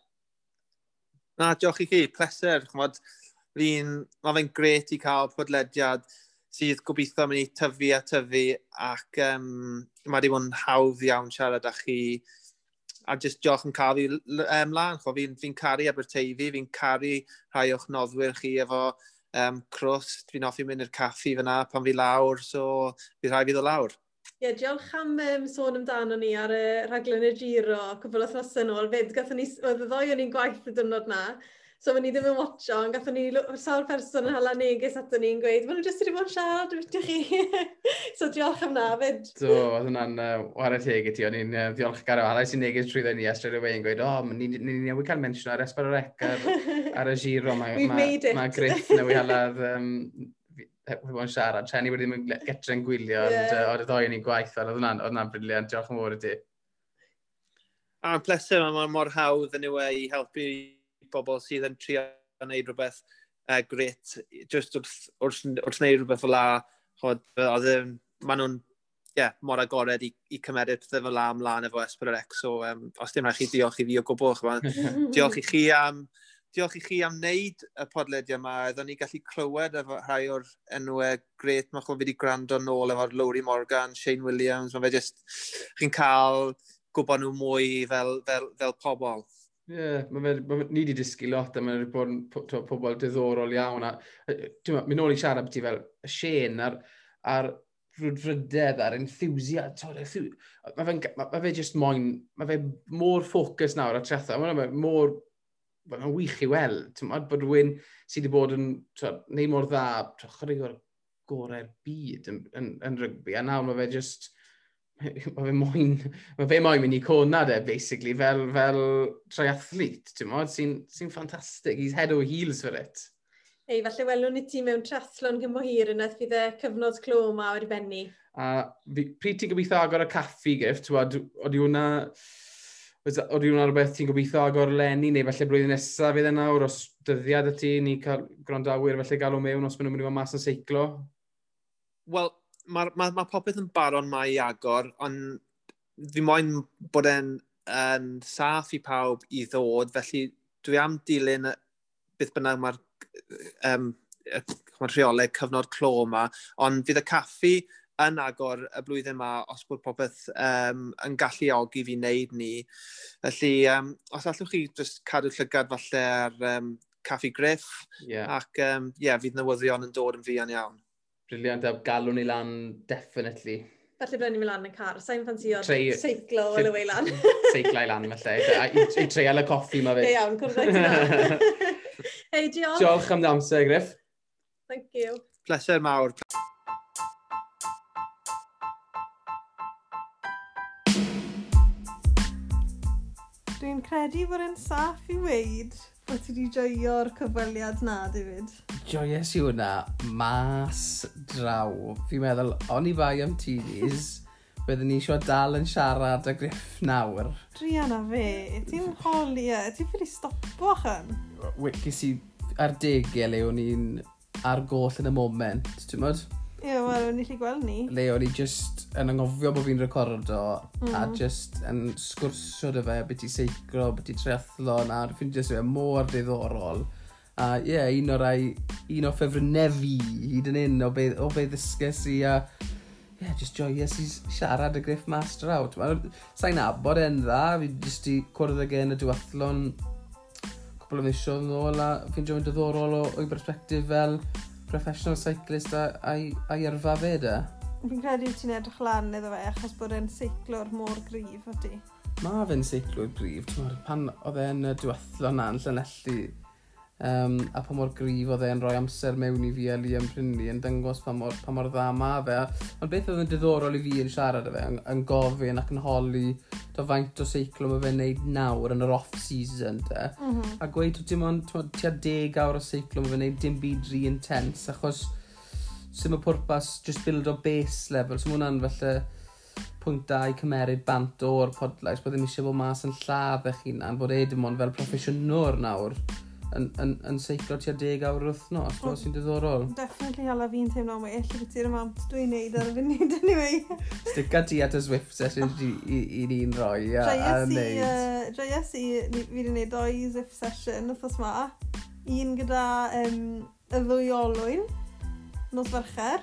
Na, diolch i chi, pleser, chmod, fi'n, mae fe'n gret i cael podlediad sydd gobeithio mynd i tyfu a tyfu ac um, mae wedi bod yn hawdd iawn siarad â chi a just diolch yn cael fi ymlaen. Um, fi'n fi caru Aberteifi, fi'n caru rhai o'ch noddwyr chi efo um, crwst, fi'n offi mynd i'r caffi fyna pan fi lawr, so fi rhaid fydd o lawr. Ie, yeah, diolch am um, sôn amdano ni ar y rhaglen y giro cwbl o thros yn ôl. Fyd, gatho ni, oedd y ddoi o'n i'n gwaith y dynod na, So, ma'n ni ddim yn watcho, ond gatho ni sawl person yn hala neges ato ni'n gweud, maen nhw jyst wedi bod yn siarad, ydych chi? so, diolch am na fyd. Do, oedd hwnna'n uh, wario teg i ti, o'n i'n uh, diolch garo halau sy'n neges trwy ni a e straight away yn gweud, o, oh, ni, ni, ni newid cael mention ar Esbar o'r Ecar, ar y giro, mae ma, made it. ma Griff newid hala'r um, bod yn siarad. Trenny wedi ddim yn getrau'n gwylio, yeah. ond uh, oedd y ddoi ni'n gwaith, ond oedd hwnna'n briliant. Diolch yn fawr i ti. A'n pleser, mae mor hawdd yn yw e i helpu bobl sydd yn trio gwneud rhywbeth uh, e, gret, just wrth, wrth, wrth wneud rhywbeth fel la, chod, oedd maen nhw'n yeah, mor agored i, i cymeryd pethau fel la ymlaen efo S4C, so um, os dim rhaid chi diolch i fi o gwbl, diolch i chi am diolch i chi am wneud y podlediau yma. Oeddwn ni gallu clywed efo rhai o'r enwau gret. Mae chwb wedi gwrando nôl efo'r Lowry Morgan, Shane Williams. Mae fe jyst, chi'n cael gwybod nhw mwy fel, fel, fel pobl. Ie, yeah, mae fe, ma fe, ni wedi dysgu lot a mae'n bod yn pobl diddorol iawn. A, ma, mynd nôl i siarad beth i fel y sien a'r, ar rwdfrydedd a'r enthusiasm. Mae fe, ma ma fe just moyn, mae fe mor ffocws nawr a tretha. Mae fe mor mae'n wych i weld. Mae bod rhywun sydd wedi bod yn neud mor dda, chydig o'r gorau'r byd yn, yn, yn rygbi. A nawr mae fe just mae fe moyn, mae fe moyn mynd i cwna de, basically, fel, fel triathlete, ti'n modd, sy'n sy, ffantastig, he's head over heels for it. Ei, falle welwn ni ti mewn triathlon gymho hir yna, fydd y cyfnod clo yma o'r benni. A fi, pryd ti'n gobeithio agor y caffi gift, ti'n modd, oeddi hwnna, Oeddi hwnna rhywbeth ti'n gobeithio agor lenni, neu falle blwyddyn nesaf fydd e yna o'r os dyddiad y ti, ni cael gwrandawyr falle galw mewn os maen nhw'n mynd i fod mas yn seiclo? Wel, mae ma, ma popeth yn baron mae i agor, ond fi moyn bod e'n yn saff i pawb i ddod, felly dwi am dilyn beth bynnag mae'r um, mae'r rheolau cyfnod clo yma, ond fydd y caffi yn agor y blwyddyn yma os bod popeth um, yn galluogi fi wneud ni. Felly, um, os allwch chi just cadw llygad falle ar um, caffi griff, yeah. ac um, yeah, fydd newyddion yn dod yn fuan iawn briliant a galw ni lan definitely. Felly byddwn ni'n mynd lan yn car, sa'n ffansio seiclo fel y wei lan. Seiclo lan, felly. I, i treial y coffi mae fe. Ie iawn, cwrdd o'i Hei, diolch. Diolch am dy amser, Griff. Thank you. Pleser mawr. Dwi'n credu fod yn saff i weid bod ti wedi joio'r cyfweliad na, David joyous i hwnna mas draw. Fi'n meddwl, o'n i bai am TVs, byddwn ni eisiau dal yn siarad y griff nawr. Rihanna fe, ti'n holi e, ti'n ffynu stopo chan. Wicis i ar degau le o'n i'n ar goll yn y moment, ti'n modd? Ie, yeah, wel, o'n i lli gweld ni. Le o'n i just yn angofio bod fi'n recordo mm. a mhm. just yn sgwrsio dy fe, beth i seicro, beth i triathlon a ffeindio sef mor ddiddorol. A ie, yeah, un o'r rai, un o ffefrynnefi hyd yn un o be, o be ddysges i a ie, yeah, just joyous i siarad y griff master out. Sa'n abod e'n dda, fi jyst i cwrdd ag e'n y diwathlon cwbl o misiodd yn ôl a fi'n jo'n diddorol o, o'i perspektif fel professional cyclist a, a'i, ai yrfa fe da. Fi'n credu ti'n edrych lan iddo fe achos bod e'n seiclo'r môr gryf o ti. Mae fe'n seiclwr gryf, pan oedd e'n diwethlon na'n llanelli um, a pa mor grif oedd e'n rhoi amser mewn i fi a Liam Prynu yn dangos pa mor, pa mor dda ma fe. Ond beth oedd yn diddorol i fi yn siarad â fe, yn, yn gofyn ac yn holi do faint o seiclo mae fe'n neud nawr yn yr off-season te. Mm -hmm. A gweud dim ond tua deg awr o seiclo mae fe'n neud dim byd rhy intense achos sy'n y pwrpas just build o base level. So mae hwnna'n felly pwynt da i cymeryd bant o'r podlais bod e ddim eisiau bod mas yn lladd eich hunan, bod e dim ond fel proffesiynwr nawr yn, yn, yn seiclo tua 10 awr yr wythnos, oh, sy'n diddorol. Definitely hala fi'n teimlo am eill beth i'r amount dwi'n neud ar y funud anyway. Stica ti at y Zwift session i i, i ni'n rhoi a, a neud. dreias i, fi wedi neud doi Zwift session wrthos ma. Un gyda um, y ddwy olwyn, nos fercher,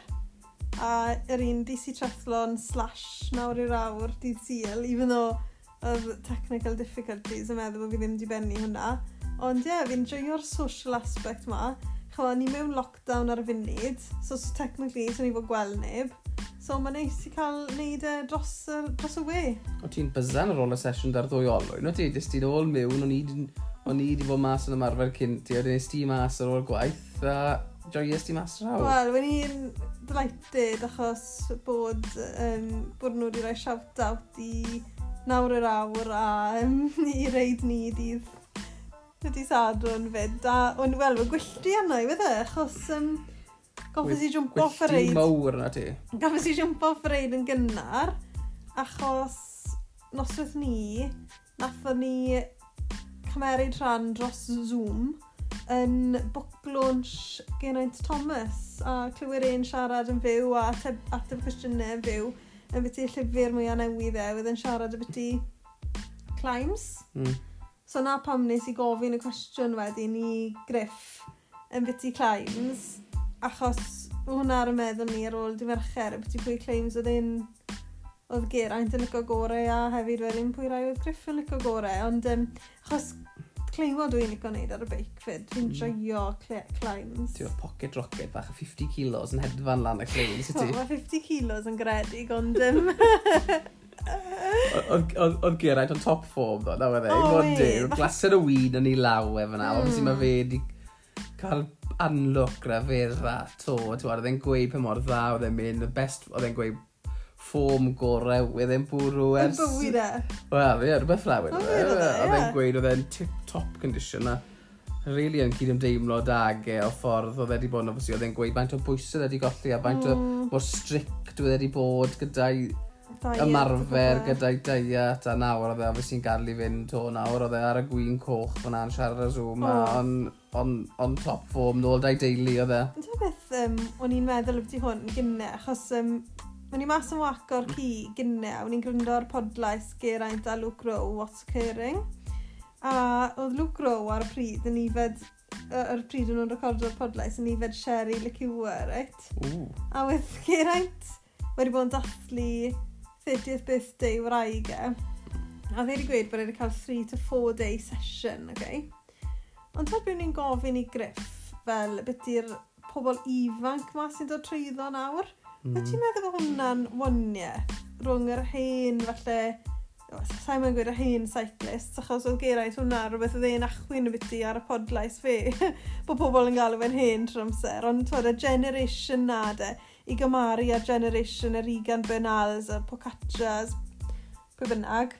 a yr un DC Triathlon slash nawr i'r awr dydd syl, even though oedd technical difficulties yn meddwl bod fi ddim wedi bennu hwnna. Ond ie, yeah, fi'n joio'r social aspect ma. Chyfa, ni mewn lockdown ar y funud, so, so technically, so ni fod gweld neb. So mae'n neis i cael neud e dros, uh, dros y we. O ti'n byzan ar ôl y sesiwn dar ddwy olwyn, o ti? Dys ti'n ôl mewn, o'n i wedi bod mas yn ymarfer cyn ti, o'n nes ti mas ar ôl gwaith, a joies ti mas rhaw? Wel, wyn i'n delighted achos bod, um, bod nhw wedi rhoi shout-out i nawr yr awr a um, i reid ni dydd dydy sadwn fyd. A o'n wel, fy gwylltu yna i wedi'i, e? achos um, goffes i jwmpo ffreid. reid. mawr na ti. Goffes i jwmpo reid yn gynnar, achos noswaith ni, nathon ni cymeryd rhan dros Zoom yn book launch genaint Thomas a clywed ein siarad yn fyw a ateb, ateb cwestiynau yn fyw yn byti llyfr mwyaf newydd e, oedd yn siarad y byti climbs. Mm. So na pam nes i gofyn y cwestiwn wedyn i Griff yn biti Climbs, achos hwnna ar y meddwl ni ar ôl di fercher, y biti pwy Climbs oedd un oedd Geraint yn lyco gorau a hefyd wedyn pwy rai oedd Griff yn lyco gorau, ond um, achos cleimo dwi'n licio wneud ar y beic fyd. Dwi'n mm. joio climbs. Ti'n pocket rocket bach a 50 kilos yn hedfan lan y climbs, ti? Mae 50 kilos yn gredig, ond... Um, Oedd Geraint o'n top form, ddo, na fe dde. Oh, Diw, Glaser o wyn yn ei law efo na. Mm. Obviously mae fe wedi cael anlwc na fe dda to. Oedd e'n gweud pa mor dda, oedd e'n mynd, y best, oedd e'n gweud ffom gorau, oedd e'n bwrw ers... Yn bywyd e. Wel, ie, rhywbeth llawer. Oedd e. e'n gweud, oedd e'n tip-top condition na. Really yn cyd ymdeimlo dag e o ffordd oedd wedi bod yn ofysi, oedd e'n gweud faint o bwysau wedi golli a faint o mor strict oedd wedi bod gyda'i ymarfer gyda'i diet a nawr oedd e, obviously yn gadlu fynd o nawr oedd e ar y gwyn coch fyna yn siarad y Zoom oh. a on, on, on top form nôl da'i deulu oedd e. Yn Dwi'n beth um, o'n i'n meddwl ydy hwn gynne achos um, O'n i mas yn wac o'r ci gynne, o'n i'n gwrando'r podlais Geraint a Luke Rowe, What's Occurring. A oedd Luke Rowe ar y pryd yn ifed, yr pryd yn nhw'n recordio'r podlais, yn ifed Sherry Liqueur, right? Ooh. A wedd Geraint wedi bod yn dathlu 30th birthday wraig e. A dde wedi gweud bod wedi cael 3 to 4 day session, oce? Okay? Ond ta beth ni'n gofyn i Griff fel beth i'r pobl ifanc ma sy'n dod trwyddo nawr? Mm. Wyt ti'n meddwl bod hwnna'n waniaeth rhwng yr hen falle Sa'n mynd gwir y hen cyclist, achos oedd Geraint hwnna rhywbeth oedd e'n achwyn y biti ar y podlais fe, bod pobl yn galw fe'n hen trwy amser, ond twyd y generation na de, i gymaru â'r generation yr Egan Bernals y Pocatras, pwy bynnag.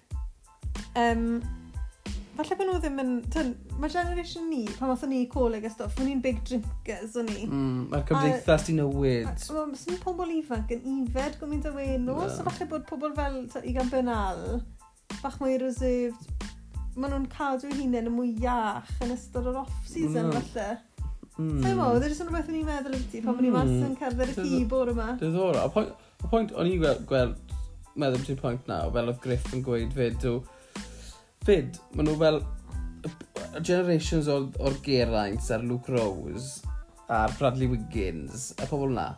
Um, falle bod nhw ddim yn... Tyn, mae generation ni, pan oedden ni coleg a stwff, o'n ni'n big drinkers, o'n ni. Mm, Mae'r cymdeithas di newid. Mae'n sy'n pobl ifanc yn ifed gymaint o wenw, yeah. so falle bod pobl fel i gan benal, bach mwy reserved, maen nhw'n cadw eu hunain yn mwy iach yn ystod o'r off-season, mm. falle. Mm. Sa'n mo, oedd e'n rhywbeth o'n i'n meddwl ydy pan o'n i mas hmm. yn cerdded y ci bore yma. Diddorol. Y pwynt, o'n i'n gweld, gweld, meddwl ti'n pwynt na, fel oedd Griff yn gweud fyd, o, fyd, maen nhw fel, y generations o'r, or Geraint a'r Luke Rose a'r Bradley Wiggins, y pobl na,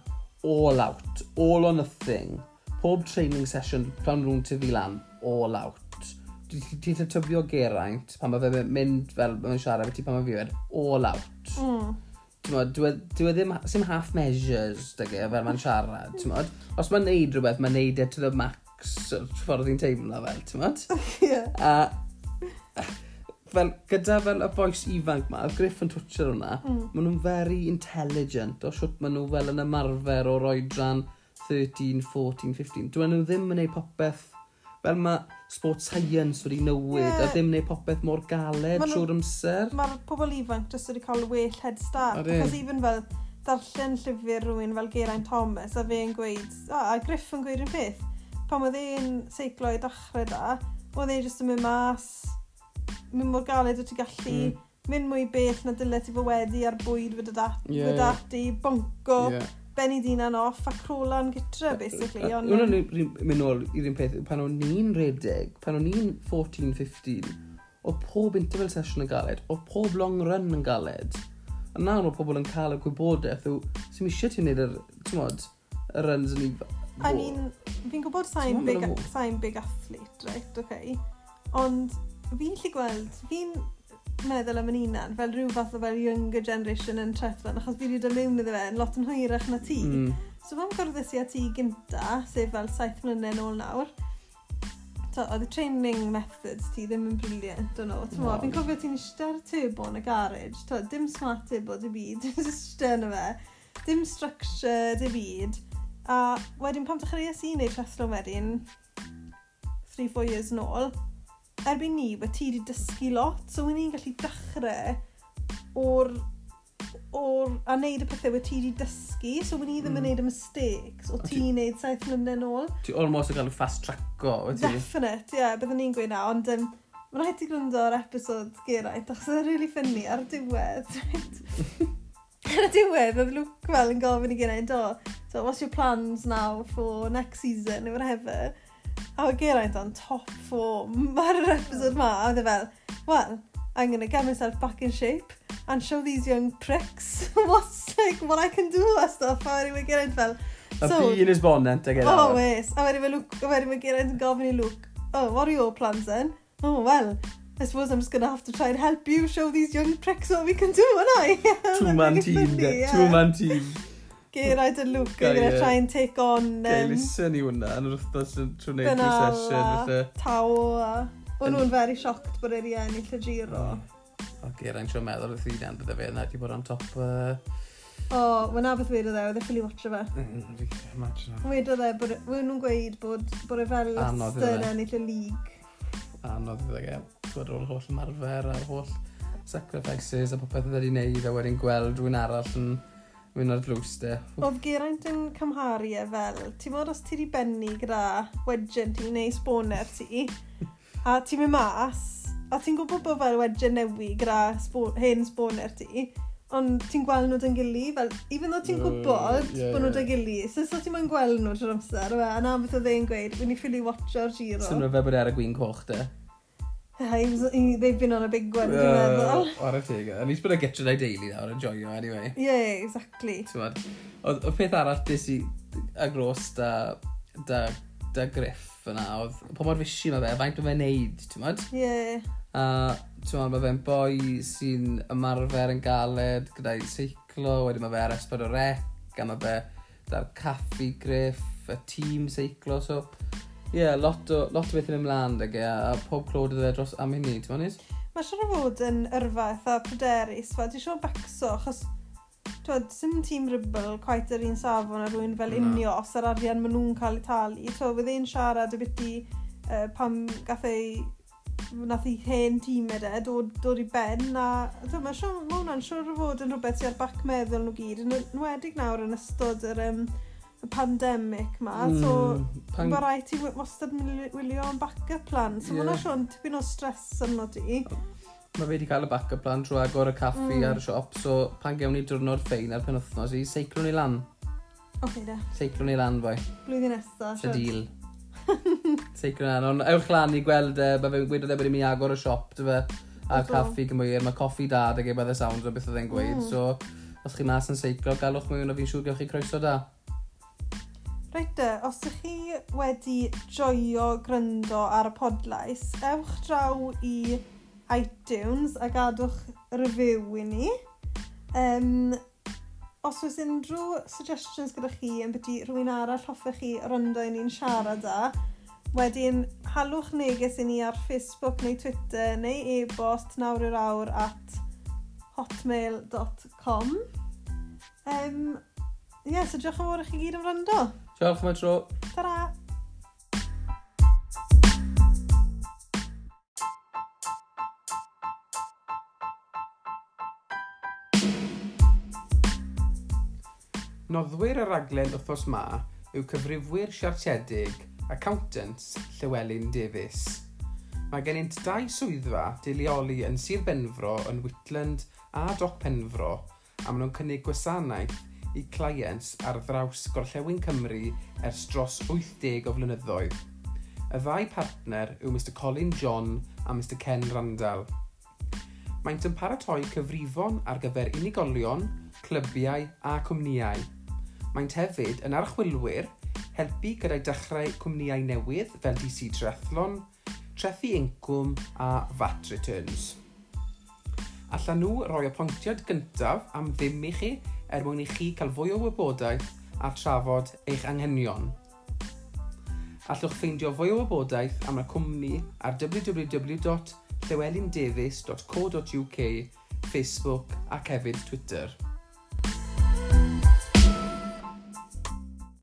all out, all or nothing. Pob training session pan rhwng ti fi lan, all out Ti'n ti lle tybio Geraint pan mae fe mynd fel mae'n siarad beth ti pan mae fi wedi, all out. Mm. Dwi, dwi e- e ddim, sim half measures, dygu, fel mae'n siarad, tymod? Os mae'n neud rhywbeth, mae'n neud it to the max, ffordd i'n teimlo fel, tymod? yeah. A, fel, gyda fel y boes ifanc ma, y griff yn twtio'r hwnna, mm. maen nhw'n very intelligent o siwt maen nhw fel yn ymarfer o'r roedran 13, 14, 15. Dwi'n nhw ddim yn gwneud popeth fel mae sport science wedi newid yeah. a ddim neud popeth mor galed trwy'r amser. Mae'r pobl ifanc jyst wedi cael well head start. Achos even fel darllen llyfr rhywun fel Geraint Thomas a fe'n gweud, a, a Griff yn gweud yn peth, pan oedd e'n seiclo i dachrau da, oedd e jyst yn mynd mas, mynd mor galed wyt ti gallu, mm. mynd mwy bell na dylai ti fo wedi ar bwyd wedi dati, yeah, wedi dati bonco, yeah benni dinan off a crolan gytre, basically. Ond... Wna mynd nôl i'r un peth, pan o'n ni'n redeg, pan o'n ni'n 14-15, oedd pob interval session yn galed, oedd pob long run yn galed. A nawr oedd pobl yn cael y gwybodaeth, yw, sy'n mi eisiau ti'n neud yr, ti'n modd, y runs yn ei I mean, fi'n gwybod sa'n big, big athlete, right, okay. Ond fi'n lli gweld, fi'n meddwl am yn unan, fel rhyw fath o fel younger generation yn trethlon, achos fi wedi dod mewn iddo fe yn lot yn hwyrach na ti. Mm. So fan gwrddus i a ti gynta, sef fel saith mlynedd nôl nawr, so, oedd y training methods ti ddim yn briliant, o'n nhw. Ti'n fi'n cofio ti'n eistedd ar tebo yn y garage, to, dim smart turbo dy byd, dim eistedd yna fe, dim structure dy byd. A wedyn pam dechreuais i wneud trethlon wedyn, 3-4 years nôl, erbyn ni, fe ti wedi dysgu lot, so wyn ni'n gallu dechrau o'r o'r, a wneud y pethau wedi ti wedi dysgu, so wyn ni ddim yn mm. wneud y mistakes o ti'n wneud saith mlynedd yn ôl. Ti almost yn cael yn fast tracko, wyt ti? Definite, ie, yeah, byddwn ni'n gweud na, ond um, mae'n rhaid i gwrando ar episod Geraint, achos oedd e really ffynnu ar y diwedd. ar y diwedd, oedd Luke fel yn gofyn i Geraint, o, so what's your plans now for next season, or whatever? a oedd Geraint on top form ar yr episode ma, a oedd e fel, well, I'm gonna get myself back in shape and show these young pricks what's like, what I can do a stuff, a wedyn mae Geraint fel, A so, fi yn his bonnet ag edrych. Oh, wes. A wedyn mae Geraint yn gofyn i Luke, oh, what are your plans then? Oh, well, I suppose I'm just going to have to try and help you show these young pricks what we can do, and I? Two-man team, yeah. Two-man team. Geraint yn lwc yn gyda try and take on... Um, listen i hwnna, yn yr wythnos yn trwy wneud drwy session. A, taw a... O'n nhw'n very shocked bod yr ennill y giro. Mm. O, Geraint siw'n meddwl wrth i ddan bydde fe yna, di bod on top... Uh... O, wyna beth wedodd e, oedd e ffili watcha e fe. Mm, mm, wedodd e, bod e- nhw'n gweud bod, bod e fel yn ennill y lig. Anodd iddo e, gwedd o'r holl marfer a'r holl sacrifices a popeth ydy wedi'i e wneud a wedyn gweld rhywun arall yn Wyn ar de. Oedd Geraint yn cymharu e fel, ti'n bod os ti wedi benni gyda wedgen ti neu sboner ti, a ti'n mynd mas, a ti'n gwybod bod fel wedgen newi gyda spo hen sboner ti, ond ti'n gweld nhw dyn gilydd, fel, even though ti'n gwybod uh, yeah, bod nhw dyn gilydd, so so ti'n mynd gweld nhw trwy'r amser, a na beth oedd e'n gweud, wyn i ffili watcho'r giro. Symryd fe bod e ar y gwyn coch de. Yeah, he was, he, they've been on a big one, dwi'n meddwl. Ar y teg, at least bod y getro neu daily nawr yn joio, anyway. Yeah, exactly. Tywad, oedd y peth arall dis i agros da, da, da griff yna, oedd pa mor fisi mae fe, faint mae fe'n neud, ti'n modd? Yeah. A ti'n mae fe'n boi sy'n ymarfer yn galed gyda'i seiclo, wedyn mae fe ar esbyd o rec, a mae fe da'r caffi griff, y tîm seiclo, so Ie, yeah, lot o, lot o beth yn ymlaen, deg, a, a pob clod iddo dros am hynny, ti'n fannis? Mae siarad o fod yn yrfa eitha pryderus, fa, ti'n siŵr becso, achos, twyd, sim tîm rybl, quite yr un safon a rwy'n fel unio, os yr arian maen nhw'n cael ei talu, twyd, fydd ein siarad y biti uh, pam gath ei nath ei hen tîm e de dod, dod i ben a dyma mae hwnna'n siŵr o fod yn rhywbeth sy'n ar bac meddwl nhw gyd. Yn enwedig nawr yn ystod yr um, y pandemic ma, mm, so pan... mae rhaid ti wastad wylio am backup plan, so yeah. mae'n Sean tipyn o stress yno ti. Mae fe wedi cael y backup plan trwy agor y caffi mm. ar y siop, so pan gewn ni diwrnod ffein ar penwthnos i seiclo ni lan. Oce, okay, da. Seiclo ni lan, boi. Blwyddyn nesaf. Dy deal. seiclo ni lan, ond ewch lan i gweld, e, uh, mae fe wedodd e bod i mi agor y siop, dy fe, a caffi gymwyr, e, mae coffi da, dy gei bydd y sounds o beth oedd e'n gweud, mm. so os chi mas yn seiclo, galwch mewn o fi'n siŵr gewch chi croeso da. Reit de, os ych chi wedi joio gryndo ar y podlais, ewch draw i iTunes a gadwch review i ni. Um, os oes unrhyw suggestions gyda chi yn byddu rhywun arall hoffech chi ryndo i ni'n siarad â, wedyn halwch neges i ni ar Facebook neu Twitter neu e-bost nawr i'r awr at hotmail.com. Um, Ie, yes, so diolch yn fawr i chi gyd am rando. Diolch mae'n tro. Ta-ra! Noddwyr y raglen wrthos ma yw cyfrifwyr siartiedig, accountants Llywelyn Davies. Mae gennynt dau swyddfa dilioli yn Sir Benfro yn Whitland a Doc Penfro a maen nhw'n cynnig gwasanaeth i clients ar draws gorllewin Cymru ers dros 80 o flynyddoedd. Y ddau partner yw Mr Colin John a Mr Ken Randall. Maent yn paratoi cyfrifon ar gyfer unigolion, clybiau a cwmnïau. Maent hefyd yn archwilwyr helpu gyda'i dechrau cwmnïau newydd fel DC Triathlon, trethu incwm a VAT returns allan nhw roi y gyntaf am ddim i chi er mwyn i chi cael fwy o wybodaeth a trafod eich anghenion. Allwch ffeindio fwy o wybodaeth am y cwmni ar www.llywelyndevis.co.uk, Facebook ac hefyd Twitter.